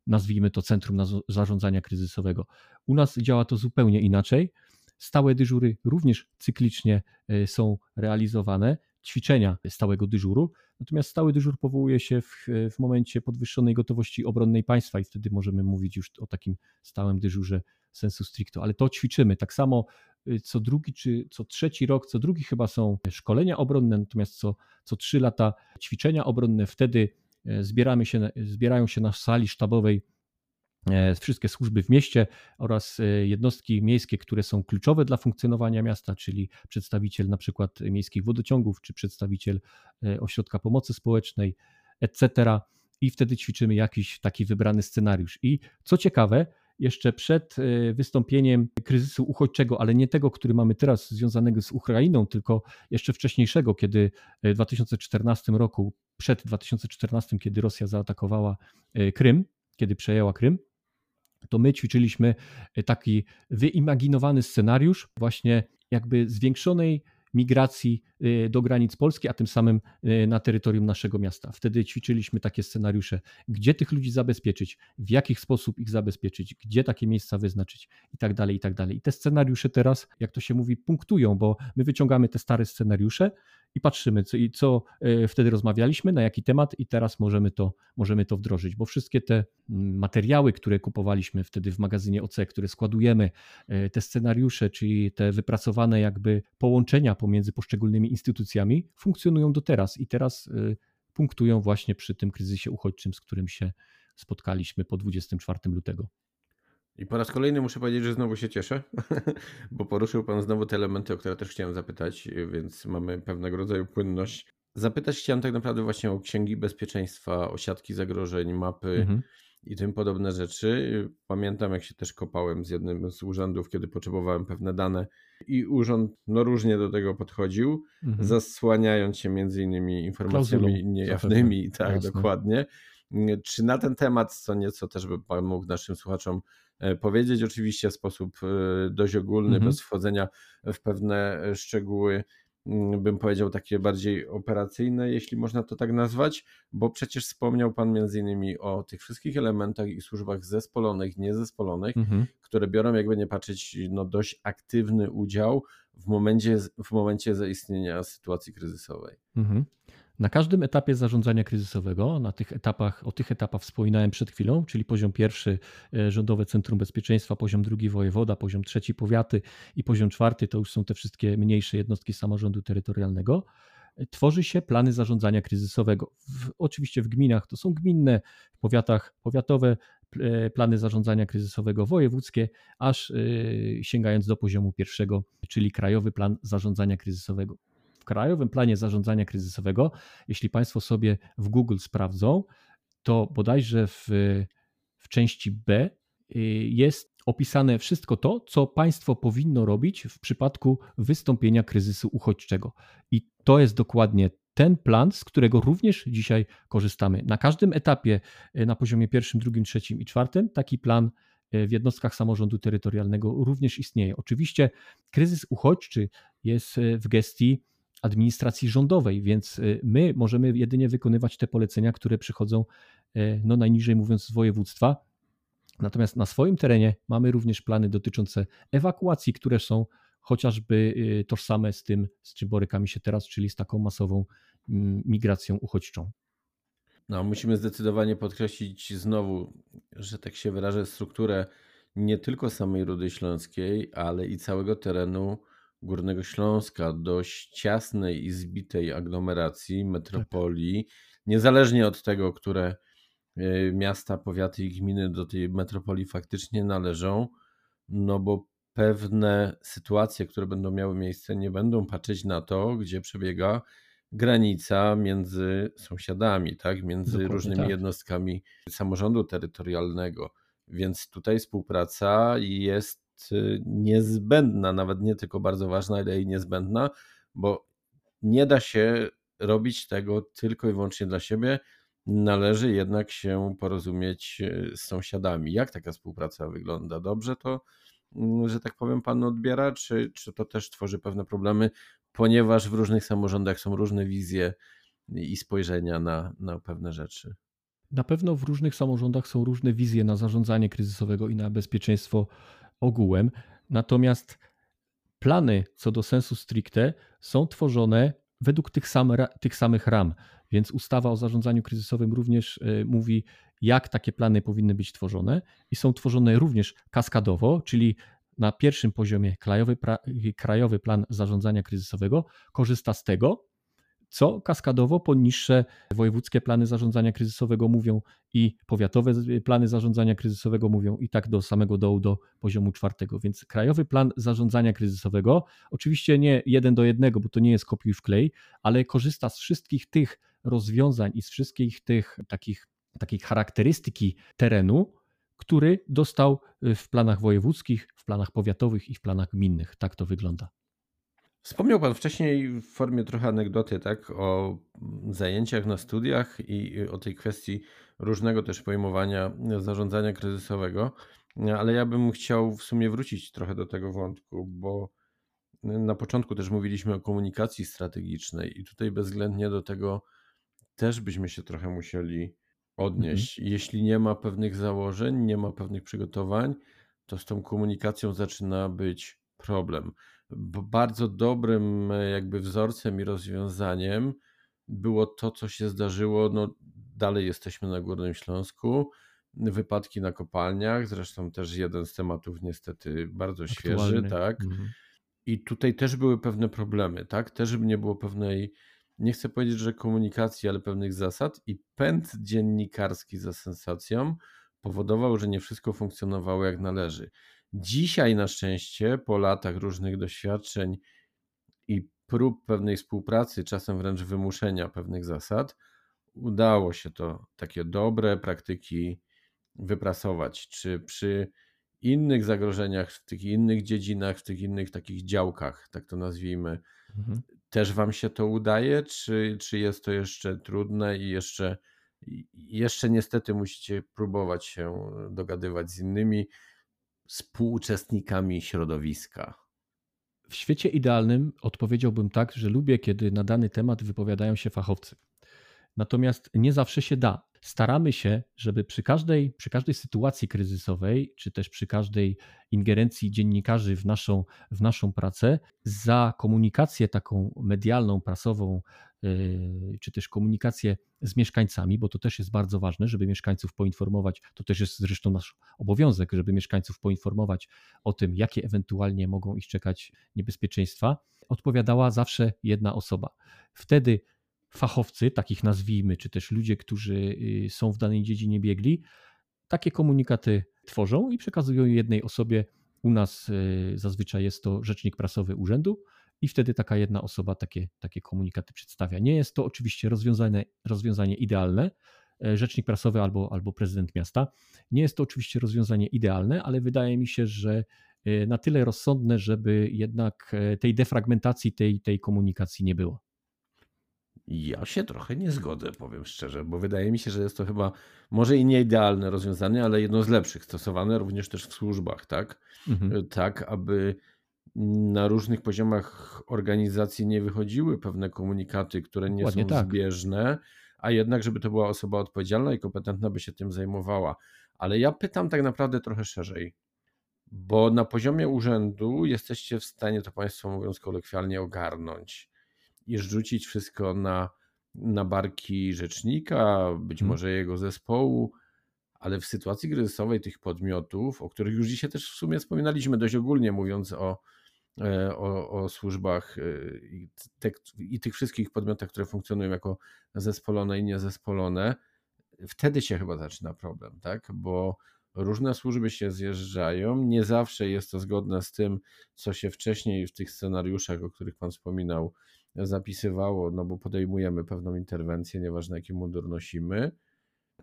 nazwijmy to Centrum Zarządzania Kryzysowego. U nas działa to zupełnie inaczej. Stałe dyżury również cyklicznie są realizowane ćwiczenia stałego dyżuru. Natomiast stały dyżur powołuje się w, w momencie podwyższonej gotowości obronnej państwa i wtedy możemy mówić już o takim stałym dyżurze sensu stricto, ale to ćwiczymy. Tak samo y, co drugi czy co trzeci rok, co drugi chyba są szkolenia obronne, natomiast co, co trzy lata ćwiczenia obronne. Wtedy e, zbieramy się, zbierają się na sali sztabowej wszystkie służby w mieście oraz e, jednostki miejskie, które są kluczowe dla funkcjonowania miasta, czyli przedstawiciel na przykład miejskich wodociągów, czy przedstawiciel e, ośrodka pomocy społecznej, etc. I wtedy ćwiczymy jakiś taki wybrany scenariusz. I co ciekawe, jeszcze przed wystąpieniem kryzysu uchodźczego, ale nie tego, który mamy teraz związanego z Ukrainą, tylko jeszcze wcześniejszego, kiedy w 2014 roku, przed 2014, kiedy Rosja zaatakowała Krym, kiedy przejęła Krym, to my ćwiczyliśmy e, taki wyimaginowany scenariusz właśnie jakby zwiększonej migracji e, do granic Polski, a tym samym e, na terytorium naszego miasta. Wtedy ćwiczyliśmy takie scenariusze, gdzie tych ludzi zabezpieczyć, w jaki sposób ich zabezpieczyć, gdzie takie miejsca wyznaczyć i tak dalej, i tak dalej. I te scenariusze teraz, jak to się mówi, punktują, bo my wyciągamy te stare scenariusze i patrzymy, co, i co e, wtedy rozmawialiśmy, na jaki temat i teraz możemy to, możemy to wdrożyć, bo wszystkie te mm, materiały, które kupowaliśmy wtedy w magazynie OC, które składujemy, e, te scenariusze, czyli te wypracowane jakby połączenia pomiędzy poszczególnymi instytucjami funkcjonują do teraz i teraz e, punktują właśnie przy tym kryzysie uchodźczym, z którym się spotkaliśmy po 24 lutego. I po raz kolejny muszę powiedzieć, że znowu się cieszę, bo poruszył Pan znowu te elementy, o które też chciałem zapytać, więc mamy pewnego rodzaju płynność. Zapytać chciałem tak naprawdę właśnie o księgi bezpieczeństwa, o siatki zagrożeń, mapy mhm. i tym podobne rzeczy. Pamiętam, jak się też kopałem z jednym z urzędów, kiedy potrzebowałem pewne dane i urząd no, różnie do tego podchodził, mhm. zasłaniając się między innymi informacjami Klauzulą, niejawnymi. Tak, Jasne. dokładnie. Czy na ten temat, co nieco też by Pan mógł naszym słuchaczom powiedzieć, oczywiście w sposób e, dość ogólny, mhm. bez wchodzenia w pewne e, szczegóły, mm, bym powiedział takie bardziej operacyjne, jeśli można to tak nazwać, bo przecież wspomniał Pan między innymi o tych wszystkich elementach i służbach zespolonych, niezespolonych, mhm. które biorą, jakby nie patrzeć, no dość aktywny udział w momencie, w momencie zaistnienia sytuacji kryzysowej. Mhm. Na każdym etapie zarządzania kryzysowego, na tych etapach, o tych etapach wspominałem przed chwilą, czyli poziom pierwszy e, Rządowe Centrum Bezpieczeństwa, poziom drugi wojewoda, poziom trzeci powiaty i poziom czwarty to już są te wszystkie mniejsze jednostki samorządu terytorialnego. E, tworzy się plany zarządzania kryzysowego. W, oczywiście w gminach to są gminne, w powiatach powiatowe, e, plany zarządzania kryzysowego wojewódzkie, aż sięgając do poziomu pierwszego, czyli Krajowy Plan Zarządzania Kryzysowego. Krajowym Planie Zarządzania Kryzysowego, jeśli Państwo sobie w Google sprawdzą, to bodajże w, w części B y, jest opisane wszystko to, co państwo powinno robić w przypadku wystąpienia kryzysu uchodźczego. I to jest dokładnie ten plan, z którego również dzisiaj korzystamy. Na każdym etapie, y, na poziomie pierwszym, drugim, trzecim i czwartym, taki plan y, w jednostkach samorządu terytorialnego również istnieje. Oczywiście kryzys uchodźczy jest w gestii administracji rządowej, więc y, my możemy jedynie wykonywać te polecenia, które przychodzą, y, no najniżej mówiąc, z województwa. Natomiast na swoim terenie mamy również plany dotyczące ewakuacji, które są chociażby y, tożsame z tym, z czym borykamy się teraz, czyli z taką masową mm, migracją uchodźczą. No, musimy zdecydowanie podkreślić znowu, że tak się wyrażę, strukturę nie tylko samej Rudy Śląskiej, ale i całego terenu Górnego Śląska, dość ciasnej i zbitej aglomeracji, metropolii, tak. niezależnie od tego, które e, miasta, powiaty i gminy do tej metropolii faktycznie należą, no bo pewne sytuacje, które będą miały miejsce, nie będą patrzeć na to, gdzie przebiega granica między sąsiadami, tak, między Dokładnie różnymi tak. jednostkami samorządu terytorialnego. Więc tutaj współpraca jest Y, niezbędna, nawet nie tylko bardzo ważna, ale i niezbędna, bo nie da się robić tego tylko i wyłącznie dla siebie. Należy jednak się porozumieć y, z sąsiadami. Jak taka współpraca wygląda? Dobrze to, mm, że tak powiem, pan odbiera, czy, czy to też tworzy pewne problemy, ponieważ w różnych samorządach są różne wizje i spojrzenia na, na pewne rzeczy? Na pewno w różnych samorządach są różne wizje na zarządzanie kryzysowego i na bezpieczeństwo ogółem. Natomiast plany co do sensu stricte są tworzone według tych, tych samych ram. Więc ustawa o zarządzaniu kryzysowym również y, mówi, jak takie plany powinny być tworzone i są tworzone również kaskadowo, czyli na pierwszym poziomie krajowy, krajowy plan zarządzania kryzysowego korzysta z tego, co kaskadowo po niższe wojewódzkie plany zarządzania kryzysowego mówią i powiatowe plany zarządzania kryzysowego mówią i tak do samego dołu do poziomu czwartego. Więc krajowy plan zarządzania kryzysowego, oczywiście nie jeden do jednego, bo to nie jest kopiuj wklej, ale korzysta z wszystkich tych rozwiązań i z wszystkich tych takich, takiej charakterystyki terenu, który dostał w planach wojewódzkich, w planach powiatowych i w planach gminnych. Tak to wygląda. Wspomniał Pan wcześniej w formie trochę anegdoty, tak, o zajęciach na studiach i o tej kwestii różnego też pojmowania zarządzania kryzysowego, ale ja bym chciał w sumie wrócić trochę do tego wątku, bo na początku też mówiliśmy o komunikacji strategicznej i tutaj bezwzględnie do tego też byśmy się trochę musieli odnieść. Mhm. Jeśli nie ma pewnych założeń, nie ma pewnych przygotowań, to z tą komunikacją zaczyna być problem. Bardzo dobrym e, jakby wzorcem i rozwiązaniem było to, co się zdarzyło. No, dalej jesteśmy na Górnym Śląsku. Wypadki na kopalniach, zresztą też jeden z tematów niestety bardzo Aktualny. świeży, tak. Mhm. I tutaj też były pewne problemy, tak? Też nie było pewnej, nie chcę powiedzieć, że komunikacji, ale pewnych zasad i pęd dziennikarski za sensacją powodował, że nie wszystko funkcjonowało jak należy. Dzisiaj na szczęście, po latach różnych doświadczeń i prób pewnej współpracy, czasem wręcz wymuszenia pewnych zasad, udało się to takie dobre praktyki wyprasować. Czy przy innych zagrożeniach, w tych innych dziedzinach, w tych innych takich działkach, tak to nazwijmy, mhm. też Wam się to udaje, czy, czy jest to jeszcze trudne i jeszcze, jeszcze niestety musicie próbować się dogadywać z innymi współuczestnikami środowiska? W świecie idealnym odpowiedziałbym tak, że lubię, kiedy na dany temat wypowiadają się fachowcy. Natomiast nie zawsze się da staramy się, żeby przy każdej, przy każdej sytuacji kryzysowej, czy też przy każdej ingerencji dziennikarzy w naszą, w naszą pracę, za komunikację taką medialną, prasową, czy też komunikację z mieszkańcami, bo to też jest bardzo ważne, żeby mieszkańców poinformować, to też jest zresztą nasz obowiązek, żeby mieszkańców poinformować o tym, jakie ewentualnie mogą ich czekać niebezpieczeństwa, odpowiadała zawsze jedna osoba. Wtedy fachowcy, takich nazwijmy, czy też ludzie, którzy y, są w danej dziedzinie biegli, takie komunikaty tworzą i przekazują jednej osobie. U nas y, zazwyczaj jest to rzecznik prasowy urzędu, i wtedy taka jedna osoba takie, takie komunikaty przedstawia. Nie jest to oczywiście rozwiązanie, rozwiązanie idealne, e, rzecznik prasowy albo, albo prezydent miasta. Nie jest to oczywiście rozwiązanie idealne, ale wydaje mi się, że e, na tyle rozsądne, żeby jednak e, tej defragmentacji, tej, tej komunikacji nie było. Ja się trochę nie zgodzę, powiem szczerze, bo wydaje mi się, że jest to chyba może i nie idealne rozwiązanie, ale jedno z lepszych, stosowane również też w służbach, tak? Mhm. Tak, aby na różnych poziomach organizacji nie wychodziły pewne komunikaty, które nie Ładnie są tak. zbieżne, a jednak, żeby to była osoba odpowiedzialna i kompetentna, by się tym zajmowała. Ale ja pytam tak naprawdę trochę szerzej, bo na poziomie urzędu jesteście w stanie to Państwo, mówiąc kolokwialnie, ogarnąć i rzucić wszystko na, na barki rzecznika, być hmm. może jego zespołu, ale w sytuacji kryzysowej tych podmiotów, o których już dzisiaj też w sumie wspominaliśmy dość ogólnie, mówiąc o, o, o służbach e, i, te, i tych wszystkich podmiotach, które funkcjonują jako zespolone i niezespolone, wtedy się chyba zaczyna problem, tak? Bo różne służby się zjeżdżają. Nie zawsze jest to zgodne z tym, co się wcześniej w tych scenariuszach, o których Pan wspominał, zapisywało, no bo podejmujemy pewną interwencję, nieważne jaki mundur nosimy,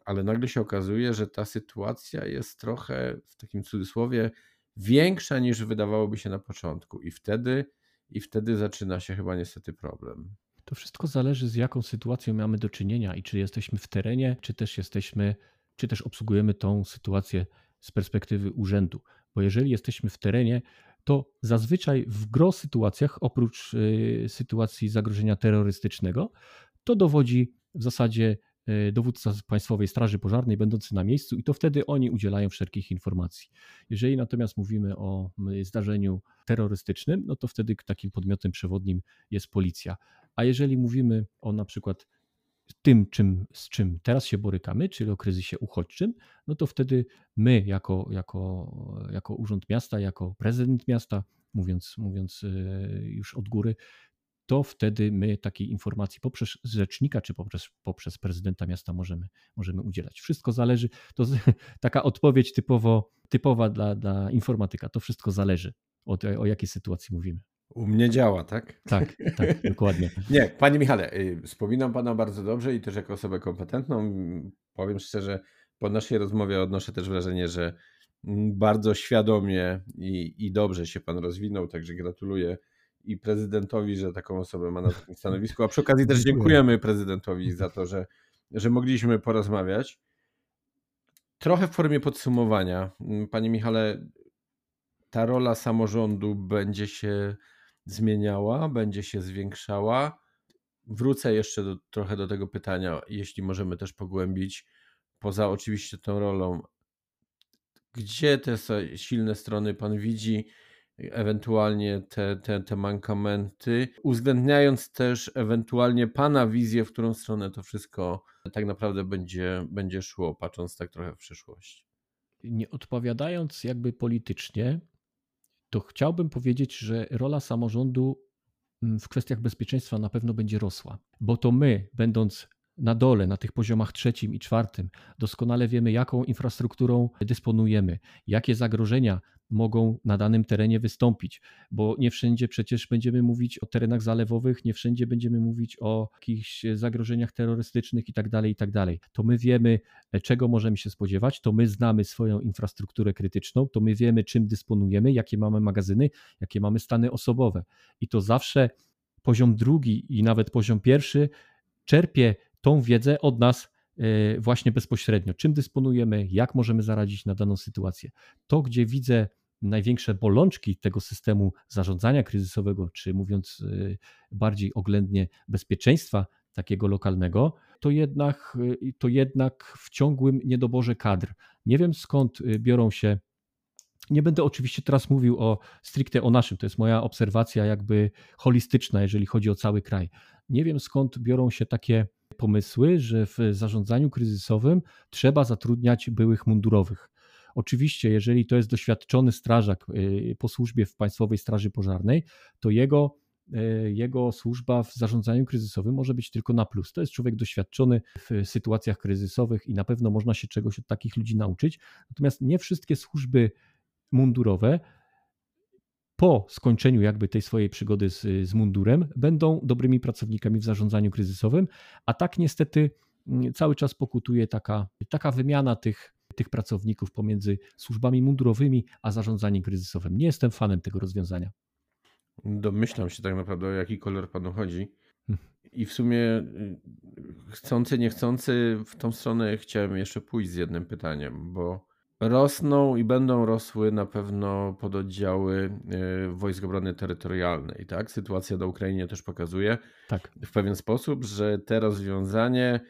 ale nagle się okazuje, że ta sytuacja jest trochę w takim cudzysłowie większa niż wydawałoby się na początku i wtedy i wtedy zaczyna się chyba niestety problem. To wszystko zależy z jaką sytuacją mamy do czynienia i czy jesteśmy w terenie, czy też jesteśmy, czy też obsługujemy tą sytuację z perspektywy urzędu. Bo jeżeli jesteśmy w terenie, to zazwyczaj w gro sytuacjach, oprócz y, sytuacji zagrożenia terrorystycznego, to dowodzi w zasadzie dowódca Państwowej Straży Pożarnej będący na miejscu i to wtedy oni udzielają wszelkich informacji. Jeżeli natomiast mówimy o zdarzeniu terrorystycznym, no to wtedy takim podmiotem przewodnim jest policja. A jeżeli mówimy o na przykład tym, czym, z czym teraz się borykamy, czyli o kryzysie uchodźczym, no to wtedy my, jako, jako, jako Urząd Miasta, jako prezydent miasta, mówiąc, mówiąc e, już od góry, to wtedy my takiej informacji poprzez rzecznika czy poprzez, poprzez prezydenta miasta możemy, możemy udzielać. Wszystko zależy, to taka odpowiedź typowo, typowa dla, dla informatyka, to wszystko zależy od, o jakiej sytuacji mówimy. U mnie działa, tak? Tak, tak, dokładnie. Nie, panie Michale, y, wspominam pana bardzo dobrze i też jako osobę kompetentną. Powiem szczerze, po naszej rozmowie odnoszę też wrażenie, że bardzo świadomie i, i dobrze się pan rozwinął, także gratuluję i prezydentowi, że taką osobę ma na takim stanowisku, a przy okazji też dziękujemy prezydentowi za to, że, że mogliśmy porozmawiać. Trochę w formie podsumowania. Panie Michale, ta rola samorządu będzie się zmieniała, będzie się zwiększała. Wrócę jeszcze do, trochę do tego pytania, jeśli możemy też pogłębić, poza oczywiście tą rolą, gdzie te silne strony Pan widzi, ewentualnie te, te, te mankamenty, uwzględniając też ewentualnie Pana wizję, w którą stronę to wszystko tak naprawdę będzie, będzie szło, patrząc tak trochę w przyszłość. Nie odpowiadając jakby politycznie, to chciałbym powiedzieć, że rola samorządu mm, w kwestiach bezpieczeństwa na pewno będzie rosła, bo to my, będąc na dole, na tych poziomach trzecim i czwartym, doskonale wiemy, jaką infrastrukturą dysponujemy, jakie zagrożenia mogą na danym terenie wystąpić, bo nie wszędzie przecież będziemy mówić o terenach zalewowych, nie wszędzie będziemy mówić o jakichś zagrożeniach terrorystycznych itd., tak itd. Tak to my wiemy, czego możemy się spodziewać, to my znamy swoją infrastrukturę krytyczną, to my wiemy, czym dysponujemy, jakie mamy magazyny, jakie mamy stany osobowe. I to zawsze poziom drugi i nawet poziom pierwszy czerpie tą wiedzę od nas e, właśnie bezpośrednio. Czym dysponujemy, jak możemy zaradzić na daną sytuację. To, gdzie widzę największe bolączki tego systemu zarządzania kryzysowego, czy mówiąc e, bardziej oględnie bezpieczeństwa takiego lokalnego, to jednak, e, to jednak w ciągłym niedoborze kadr. Nie wiem skąd biorą się. Nie będę oczywiście teraz mówił o stricte o naszym, to jest moja obserwacja jakby holistyczna, jeżeli chodzi o cały kraj. Nie wiem skąd biorą się takie pomysły, że w zarządzaniu kryzysowym trzeba zatrudniać byłych mundurowych. Oczywiście, jeżeli to jest doświadczony strażak y, po służbie w Państwowej Straży Pożarnej, to jego, y, jego służba w zarządzaniu kryzysowym może być tylko na plus. To jest człowiek doświadczony w sytuacjach kryzysowych i na pewno można się czegoś od takich ludzi nauczyć. Natomiast nie wszystkie służby mundurowe po skończeniu jakby tej swojej przygody z, z mundurem będą dobrymi pracownikami w zarządzaniu kryzysowym, a tak niestety mm, cały czas pokutuje taka, taka wymiana tych, tych pracowników pomiędzy służbami mundurowymi a zarządzaniem kryzysowym. Nie jestem fanem tego rozwiązania. Domyślam się tak naprawdę, o jaki kolor panu chodzi. Hmm. I w sumie y, chcący, niechcący w tą stronę chciałem jeszcze pójść z jednym pytaniem, bo Rosną i będą rosły na pewno pododdziały y, Wojsk Obrony Terytorialnej. Tak? Sytuacja na Ukrainie też pokazuje tak. w pewien sposób, że te rozwiązanie,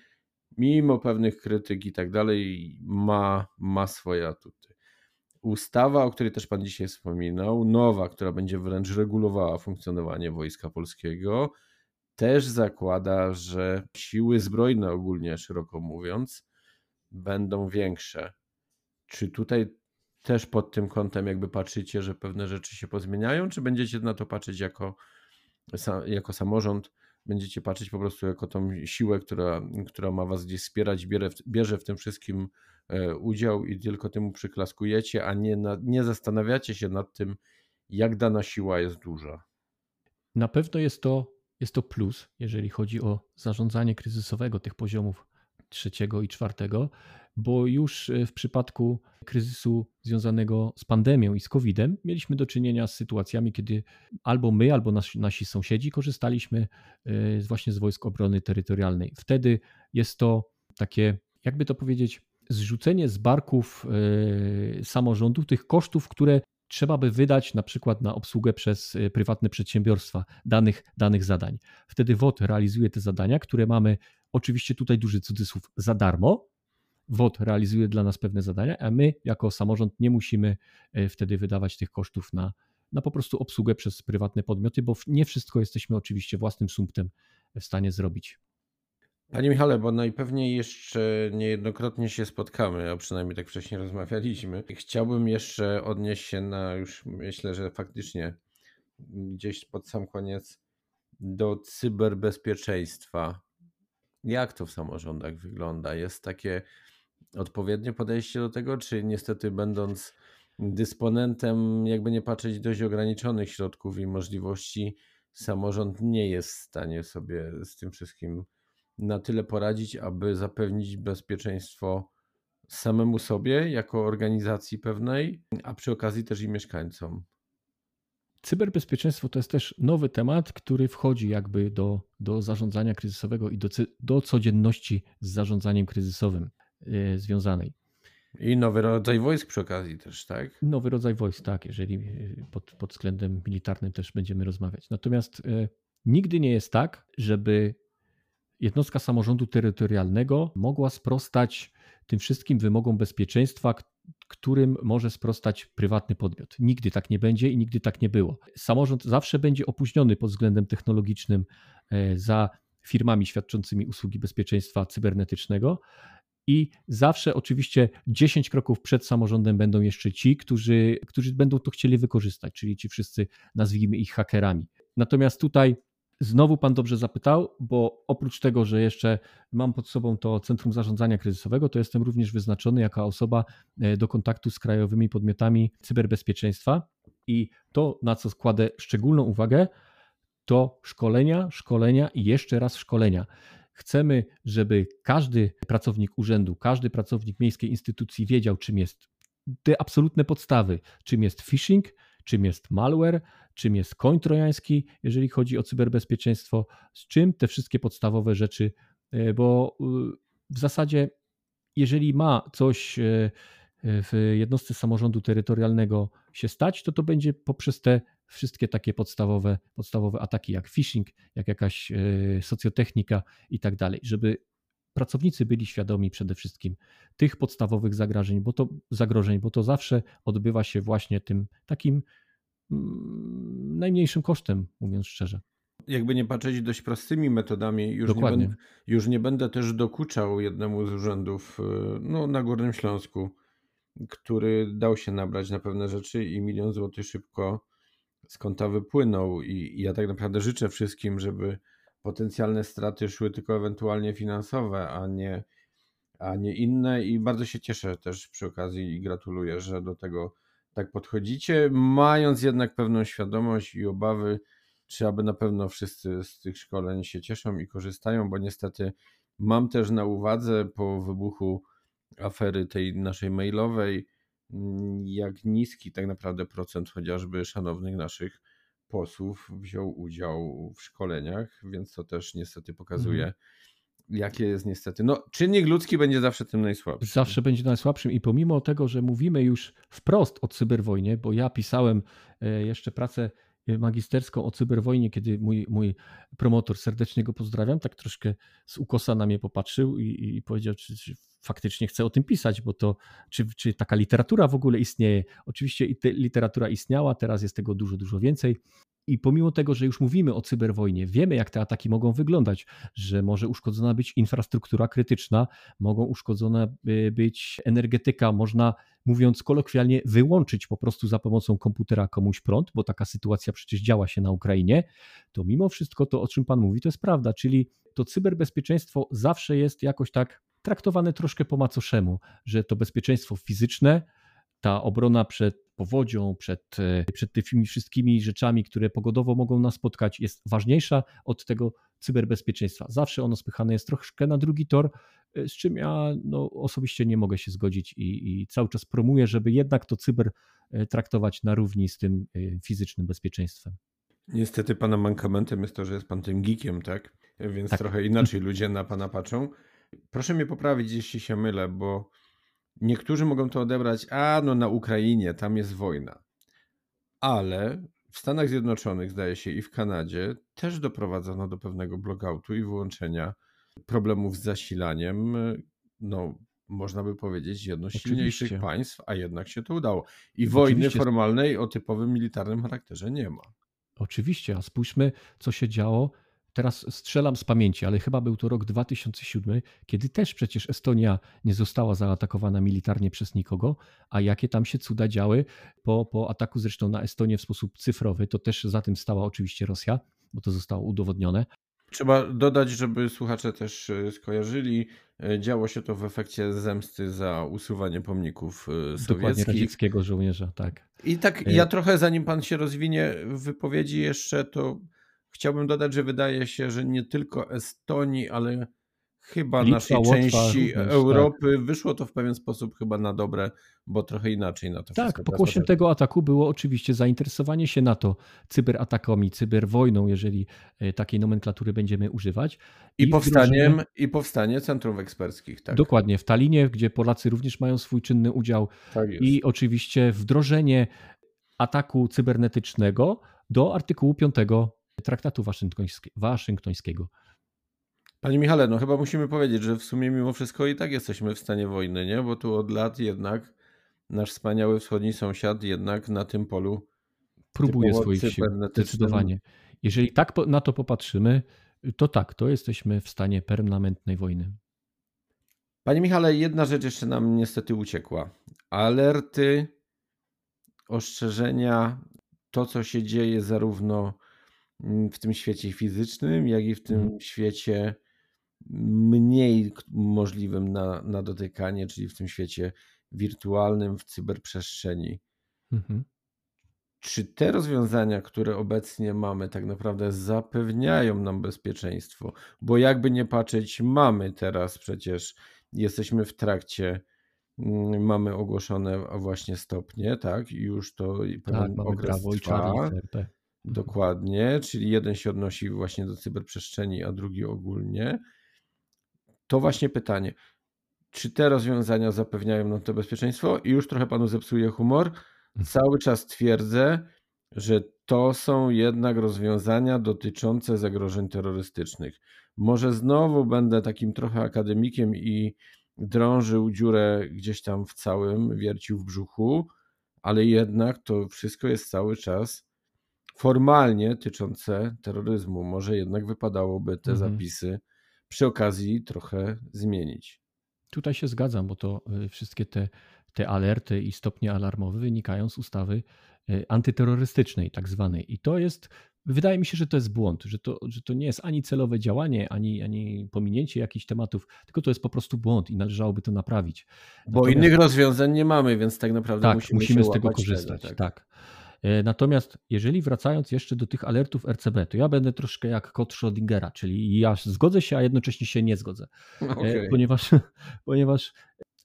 mimo pewnych krytyk i tak dalej, ma, ma swoje atuty. Ustawa, o której też Pan dzisiaj wspominał, nowa, która będzie wręcz regulowała funkcjonowanie Wojska Polskiego, też zakłada, że siły zbrojne, ogólnie szeroko mówiąc, będą większe czy tutaj też pod tym kątem jakby patrzycie, że pewne rzeczy się pozmieniają, czy będziecie na to patrzeć jako, jako samorząd, będziecie patrzeć po prostu jako tą siłę, która, która ma was gdzieś wspierać, bierze, bierze w tym wszystkim e, udział i tylko temu przyklaskujecie, a nie, na, nie zastanawiacie się nad tym, jak dana siła jest duża. Na pewno jest to, jest to plus, jeżeli chodzi o zarządzanie kryzysowego tych poziomów trzeciego i czwartego, bo już e, w przypadku kryzysu związanego z pandemią i z COVID-em mieliśmy do czynienia z sytuacjami, kiedy albo my, albo nasi, nasi sąsiedzi korzystaliśmy e, właśnie z wojsk obrony terytorialnej. Wtedy jest to takie, jakby to powiedzieć, zrzucenie z barków e, samorządów tych kosztów, które trzeba by wydać na przykład na obsługę przez prywatne przedsiębiorstwa danych, danych zadań. Wtedy WOT realizuje te zadania, które mamy oczywiście tutaj duży cudzysłów za darmo, WOD realizuje dla nas pewne zadania, a my jako samorząd nie musimy e, wtedy wydawać tych kosztów na, na po prostu obsługę przez prywatne podmioty, bo nie wszystko jesteśmy oczywiście własnym sumptem w stanie zrobić. Panie Michale, bo najpewniej jeszcze niejednokrotnie się spotkamy, a przynajmniej tak wcześniej rozmawialiśmy. Chciałbym jeszcze odnieść się na już myślę, że faktycznie gdzieś pod sam koniec do cyberbezpieczeństwa. Jak to w samorządach wygląda? Jest takie odpowiednie podejście do tego, czy niestety będąc dysponentem, jakby nie patrzeć, dość ograniczonych środków i możliwości, samorząd nie jest w stanie sobie z tym wszystkim na tyle poradzić, aby zapewnić bezpieczeństwo samemu sobie, jako organizacji pewnej, a przy okazji też i mieszkańcom. Cyberbezpieczeństwo to jest też nowy temat, który wchodzi jakby do, do zarządzania kryzysowego i do, do codzienności z zarządzaniem kryzysowym. Y, związanej. I nowy rodzaj wojsk przy okazji też, tak? Nowy rodzaj wojsk, tak, jeżeli y, pod, pod względem militarnym też będziemy rozmawiać. Natomiast y, nigdy nie jest tak, żeby jednostka samorządu terytorialnego mogła sprostać tym wszystkim wymogom bezpieczeństwa, którym może sprostać prywatny podmiot. Nigdy tak nie będzie i nigdy tak nie było. Samorząd zawsze będzie opóźniony pod względem technologicznym za firmami świadczącymi usługi bezpieczeństwa cybernetycznego. I zawsze oczywiście 10 kroków przed samorządem będą jeszcze ci, którzy, którzy będą to chcieli wykorzystać, czyli ci wszyscy, nazwijmy ich hakerami. Natomiast tutaj Znowu Pan dobrze zapytał, bo oprócz tego, że jeszcze mam pod sobą to Centrum Zarządzania Kryzysowego, to jestem również wyznaczony jako osoba e, do kontaktu z krajowymi podmiotami cyberbezpieczeństwa i to, na co składę szczególną uwagę, to szkolenia, szkolenia i jeszcze raz szkolenia. Chcemy, żeby każdy pracownik urzędu, każdy pracownik miejskiej instytucji wiedział, czym jest te absolutne podstawy, czym jest phishing, czym jest malware, czym jest koń trojański, jeżeli chodzi o cyberbezpieczeństwo, z czym te wszystkie podstawowe rzeczy, e, bo y, w zasadzie, jeżeli ma coś e, w jednostce samorządu terytorialnego się stać, to to będzie poprzez te wszystkie takie podstawowe, podstawowe ataki, jak phishing, jak jakaś e, socjotechnika i tak dalej, żeby pracownicy byli świadomi przede wszystkim tych podstawowych zagrożeń, bo to zagrożeń, bo to zawsze odbywa się właśnie tym takim mm, najmniejszym kosztem, mówiąc szczerze. Jakby nie patrzeć dość prostymi metodami, już nie, będę, już nie będę też dokuczał jednemu z urzędów y, no, na Górnym Śląsku, który dał się nabrać na pewne rzeczy i milion złotych szybko z konta wypłynął. I, I ja tak naprawdę życzę wszystkim, żeby potencjalne straty szły tylko ewentualnie finansowe, a nie, a nie inne. I bardzo się cieszę też przy okazji i gratuluję, że do tego tak podchodzicie, mając jednak pewną świadomość i obawy, czy aby na pewno wszyscy z tych szkoleń się cieszą i korzystają, bo niestety mam też na uwadze po wybuchu afery tej naszej mailowej, jak niski tak naprawdę procent chociażby szanownych naszych posłów wziął udział w szkoleniach, więc to też niestety pokazuje, mhm. jakie jest niestety. No, czynnik ludzki będzie zawsze tym najsłabszym. Zawsze będzie najsłabszym i pomimo tego, że mówimy już wprost o cyberwojnie, bo ja pisałem e, jeszcze pracę e, magisterską o cyberwojnie, kiedy mój, mój promotor, serdecznie go pozdrawiam, tak troszkę z ukosa na mnie popatrzył i, i powiedział, czy, czy faktycznie chcę o tym pisać, bo to, czy, czy taka literatura w ogóle istnieje. Oczywiście literatura istniała, teraz jest tego dużo, dużo więcej. I pomimo tego, że już mówimy o cyberwojnie, wiemy, jak te ataki mogą wyglądać, że może uszkodzona być infrastruktura krytyczna, mogą uszkodzona y, być energetyka, można, mówiąc kolokwialnie, wyłączyć po prostu za pomocą komputera komuś prąd, bo taka sytuacja przecież działa się na Ukrainie, to mimo wszystko to, o czym Pan mówi, to jest prawda, czyli to cyberbezpieczeństwo zawsze jest jakoś tak traktowane troszkę po macoszemu, że to bezpieczeństwo fizyczne, ta obrona przed powodzią, przed, e, przed tymi wszystkimi rzeczami, które pogodowo mogą nas spotkać, jest ważniejsza od tego cyberbezpieczeństwa. Zawsze ono spychane jest troszkę na drugi tor, e, z czym ja no, osobiście nie mogę się zgodzić i, i cały czas promuję, żeby jednak to cyber e, traktować na równi z tym fizycznym bezpieczeństwem. Niestety pana mankamentem jest to, że jest pan tym geekiem, tak? Więc tak. trochę inaczej ludzie na pana patrzą. Proszę mnie poprawić, jeśli się mylę, bo niektórzy mogą to odebrać, a no na Ukrainie, tam jest wojna. Ale w Stanach Zjednoczonych, zdaje się, i w Kanadzie też doprowadzono do pewnego blogoutu i wyłączenia problemów z zasilaniem. No, można by powiedzieć, jedno z silniejszych państw, a jednak się to udało. I wojny formalnej o typowym militarnym charakterze nie ma. Oczywiście, a spójrzmy, co się działo teraz strzelam z pamięci, ale chyba był to rok 2007, kiedy też przecież Estonia nie została zaatakowana militarnie przez nikogo, a jakie tam się cuda działy po, po ataku zresztą na Estonię w sposób cyfrowy, to też za tym stała oczywiście Rosja, bo to zostało udowodnione. Trzeba dodać, żeby słuchacze też e, skojarzyli, e, działo się to w efekcie zemsty za usuwanie pomników sowieckich. Dokładnie radzieckiego żołnierza, tak. I tak ja e, trochę zanim pan się rozwinie w wypowiedzi jeszcze, to Chciałbym dodać, że wydaje się, że nie tylko Estonii, ale chyba Litwa, naszej Łotwa, części również, tak. Europy tak. wyszło to w pewien sposób chyba na dobre, bo trochę inaczej na to Tak, pokłosiem tego ataku było oczywiście zainteresowanie się NATO cyberatakami, cyberwojną, jeżeli e, takiej nomenklatury będziemy używać. I, I powstaniem, wdrożenie... i powstanie centrów eksperckich. Tak. Dokładnie, w Talinie, gdzie Polacy również mają swój czynny udział. Tak I oczywiście wdrożenie ataku cybernetycznego do artykułu 5 traktatu waszyngtońskiego. Panie Michale, no chyba musimy powiedzieć, że w sumie mimo wszystko i tak jesteśmy w stanie wojny, nie? Bo tu od lat jednak nasz wspaniały wschodni sąsiad jednak na tym polu próbuje swoich sił. Zdecydowanie. Jeżeli tak na to popatrzymy, to tak, to jesteśmy w stanie permanentnej wojny. Panie Michale, jedna rzecz jeszcze nam niestety uciekła. Alerty, ostrzeżenia, to co się dzieje zarówno w tym świecie fizycznym, jak i w tym hmm. świecie mniej możliwym na, na dotykanie, czyli w tym świecie wirtualnym, w cyberprzestrzeni. Mhm. Czy te rozwiązania, które obecnie mamy, tak naprawdę zapewniają nam bezpieczeństwo? Bo jakby nie patrzeć, mamy teraz przecież, jesteśmy w trakcie, mm, mamy ogłoszone właśnie stopnie, tak? I już to tak, mamy prawo i trwa. Dokładnie, czyli jeden się odnosi właśnie do cyberprzestrzeni, a drugi ogólnie. To właśnie pytanie, czy te rozwiązania zapewniają nam to bezpieczeństwo? I już trochę panu zepsuje humor. Mhm. Cały czas twierdzę, że to są jednak rozwiązania dotyczące zagrożeń terrorystycznych. Może znowu będę takim trochę akademikiem i drążył dziurę gdzieś tam w całym, wiercił w brzuchu, ale jednak to wszystko jest cały czas formalnie tyczące terroryzmu. Może jednak wypadałoby te mhm. zapisy przy okazji trochę zmienić. Tutaj się zgadzam, bo to y, wszystkie te, te alerty i stopnie alarmowe wynikają z ustawy y, antyterrorystycznej, tak zwanej. I to jest, wydaje mi się, że to jest błąd, że to, że to nie jest ani celowe działanie, ani, ani pominięcie jakichś tematów, tylko to jest po prostu błąd i należałoby to naprawić. Bo Natomiast... innych rozwiązań nie mamy, więc tak naprawdę tak, musimy, musimy z tego korzystać. Tego, tak. tak. E, natomiast jeżeli wracając jeszcze do tych alertów RCB, to ja będę troszkę jak kot Schrödingera, czyli ja zgodzę się, a jednocześnie się nie zgodzę. Okay. Ponieważ, ponieważ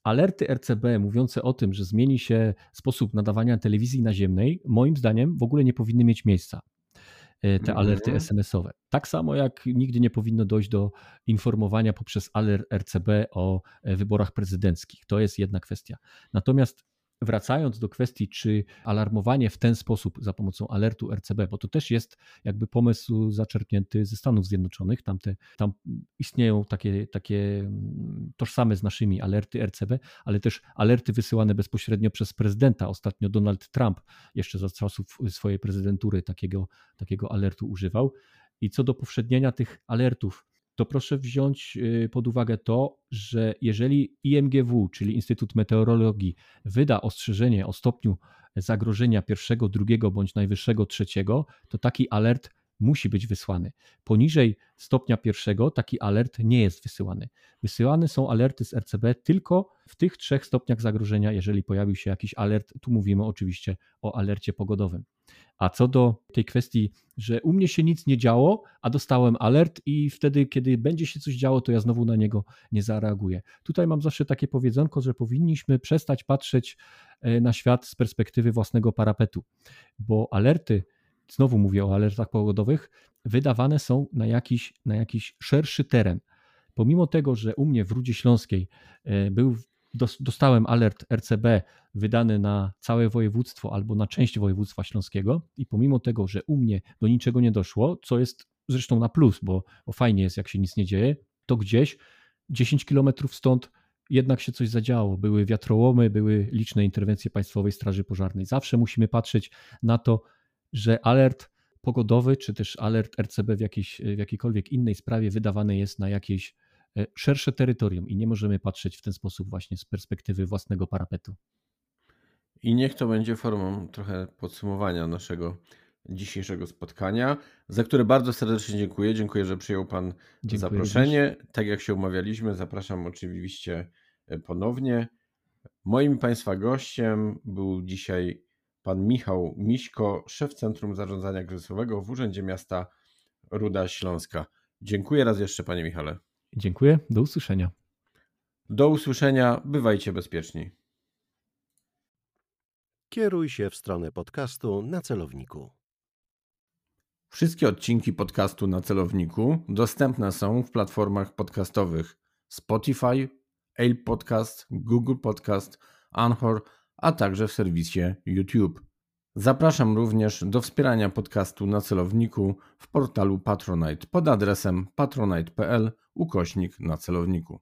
alerty RCB mówiące o tym, że zmieni się sposób nadawania telewizji naziemnej, moim zdaniem w ogóle nie powinny mieć miejsca. E, te alerty mhm. SMS-owe. Tak samo jak nigdy nie powinno dojść do informowania poprzez alert RCB o e, wyborach prezydenckich. To jest jedna kwestia. Natomiast wracając do kwestii, czy alarmowanie w ten sposób za pomocą alertu RCB, bo to też jest jakby pomysł zaczerpnięty ze Stanów Zjednoczonych, tam, te, tam istnieją takie, takie mm, tożsame z naszymi alerty RCB, ale też alerty wysyłane bezpośrednio przez prezydenta. Ostatnio Donald Trump jeszcze za czasów swojej prezydentury takiego, takiego alertu używał. I co do powszednienia tych alertów, to proszę wziąć y, pod uwagę to, że jeżeli IMGW, czyli Instytut Meteorologii, wyda ostrzeżenie o stopniu zagrożenia pierwszego, drugiego bądź najwyższego trzeciego, to taki alert musi być wysłany. Poniżej stopnia pierwszego taki alert nie jest wysyłany. Wysyłane są alerty z RCB tylko w tych trzech stopniach zagrożenia, jeżeli pojawił się jakiś alert. Tu mówimy oczywiście o alercie pogodowym. A co do tej kwestii, że u mnie się nic nie działo, a dostałem alert i wtedy, kiedy będzie się coś działo, to ja znowu na niego nie zareaguję. Tutaj mam zawsze takie powiedzonko, że powinniśmy przestać patrzeć e, na świat z perspektywy własnego parapetu, bo alerty, znowu mówię o alertach pogodowych, wydawane są na jakiś, na jakiś szerszy teren. Pomimo tego, że u mnie w Rudzie Śląskiej e, był dostałem alert RCB wydany na całe województwo albo na część województwa śląskiego i pomimo tego, że u mnie do niczego nie doszło, co jest zresztą na plus, bo, bo fajnie jest jak się nic nie dzieje, to gdzieś 10 kilometrów stąd jednak się coś zadziało. Były wiatrołomy, były liczne interwencje Państwowej Straży Pożarnej. Zawsze musimy patrzeć na to, że alert pogodowy, czy też alert RCB w, jakiejś, w jakiejkolwiek innej sprawie wydawany jest na jakiejś E, szersze terytorium i nie możemy patrzeć w ten sposób właśnie z perspektywy własnego parapetu. I niech to będzie formą trochę podsumowania naszego dzisiejszego spotkania, za które bardzo serdecznie dziękuję. Dziękuję, że przyjął Pan dziękuję zaproszenie. Tak jak się umawialiśmy, zapraszam oczywiście e, ponownie. Moim Państwa gościem był dzisiaj Pan Michał Miśko, szef Centrum Zarządzania Kryzysowego w Urzędzie Miasta Ruda Śląska. Dziękuję raz jeszcze, Panie Michale. Dziękuję, do usłyszenia. Do usłyszenia, bywajcie bezpieczni. Kieruj się w stronę podcastu na celowniku. Wszystkie odcinki podcastu na celowniku dostępne są w platformach podcastowych Spotify, Apple Podcast, Google Podcast, Anchor, a także w serwisie YouTube. Zapraszam również do wspierania podcastu na celowniku w portalu Patronite pod adresem patronite.pl ukośnik na celowniku.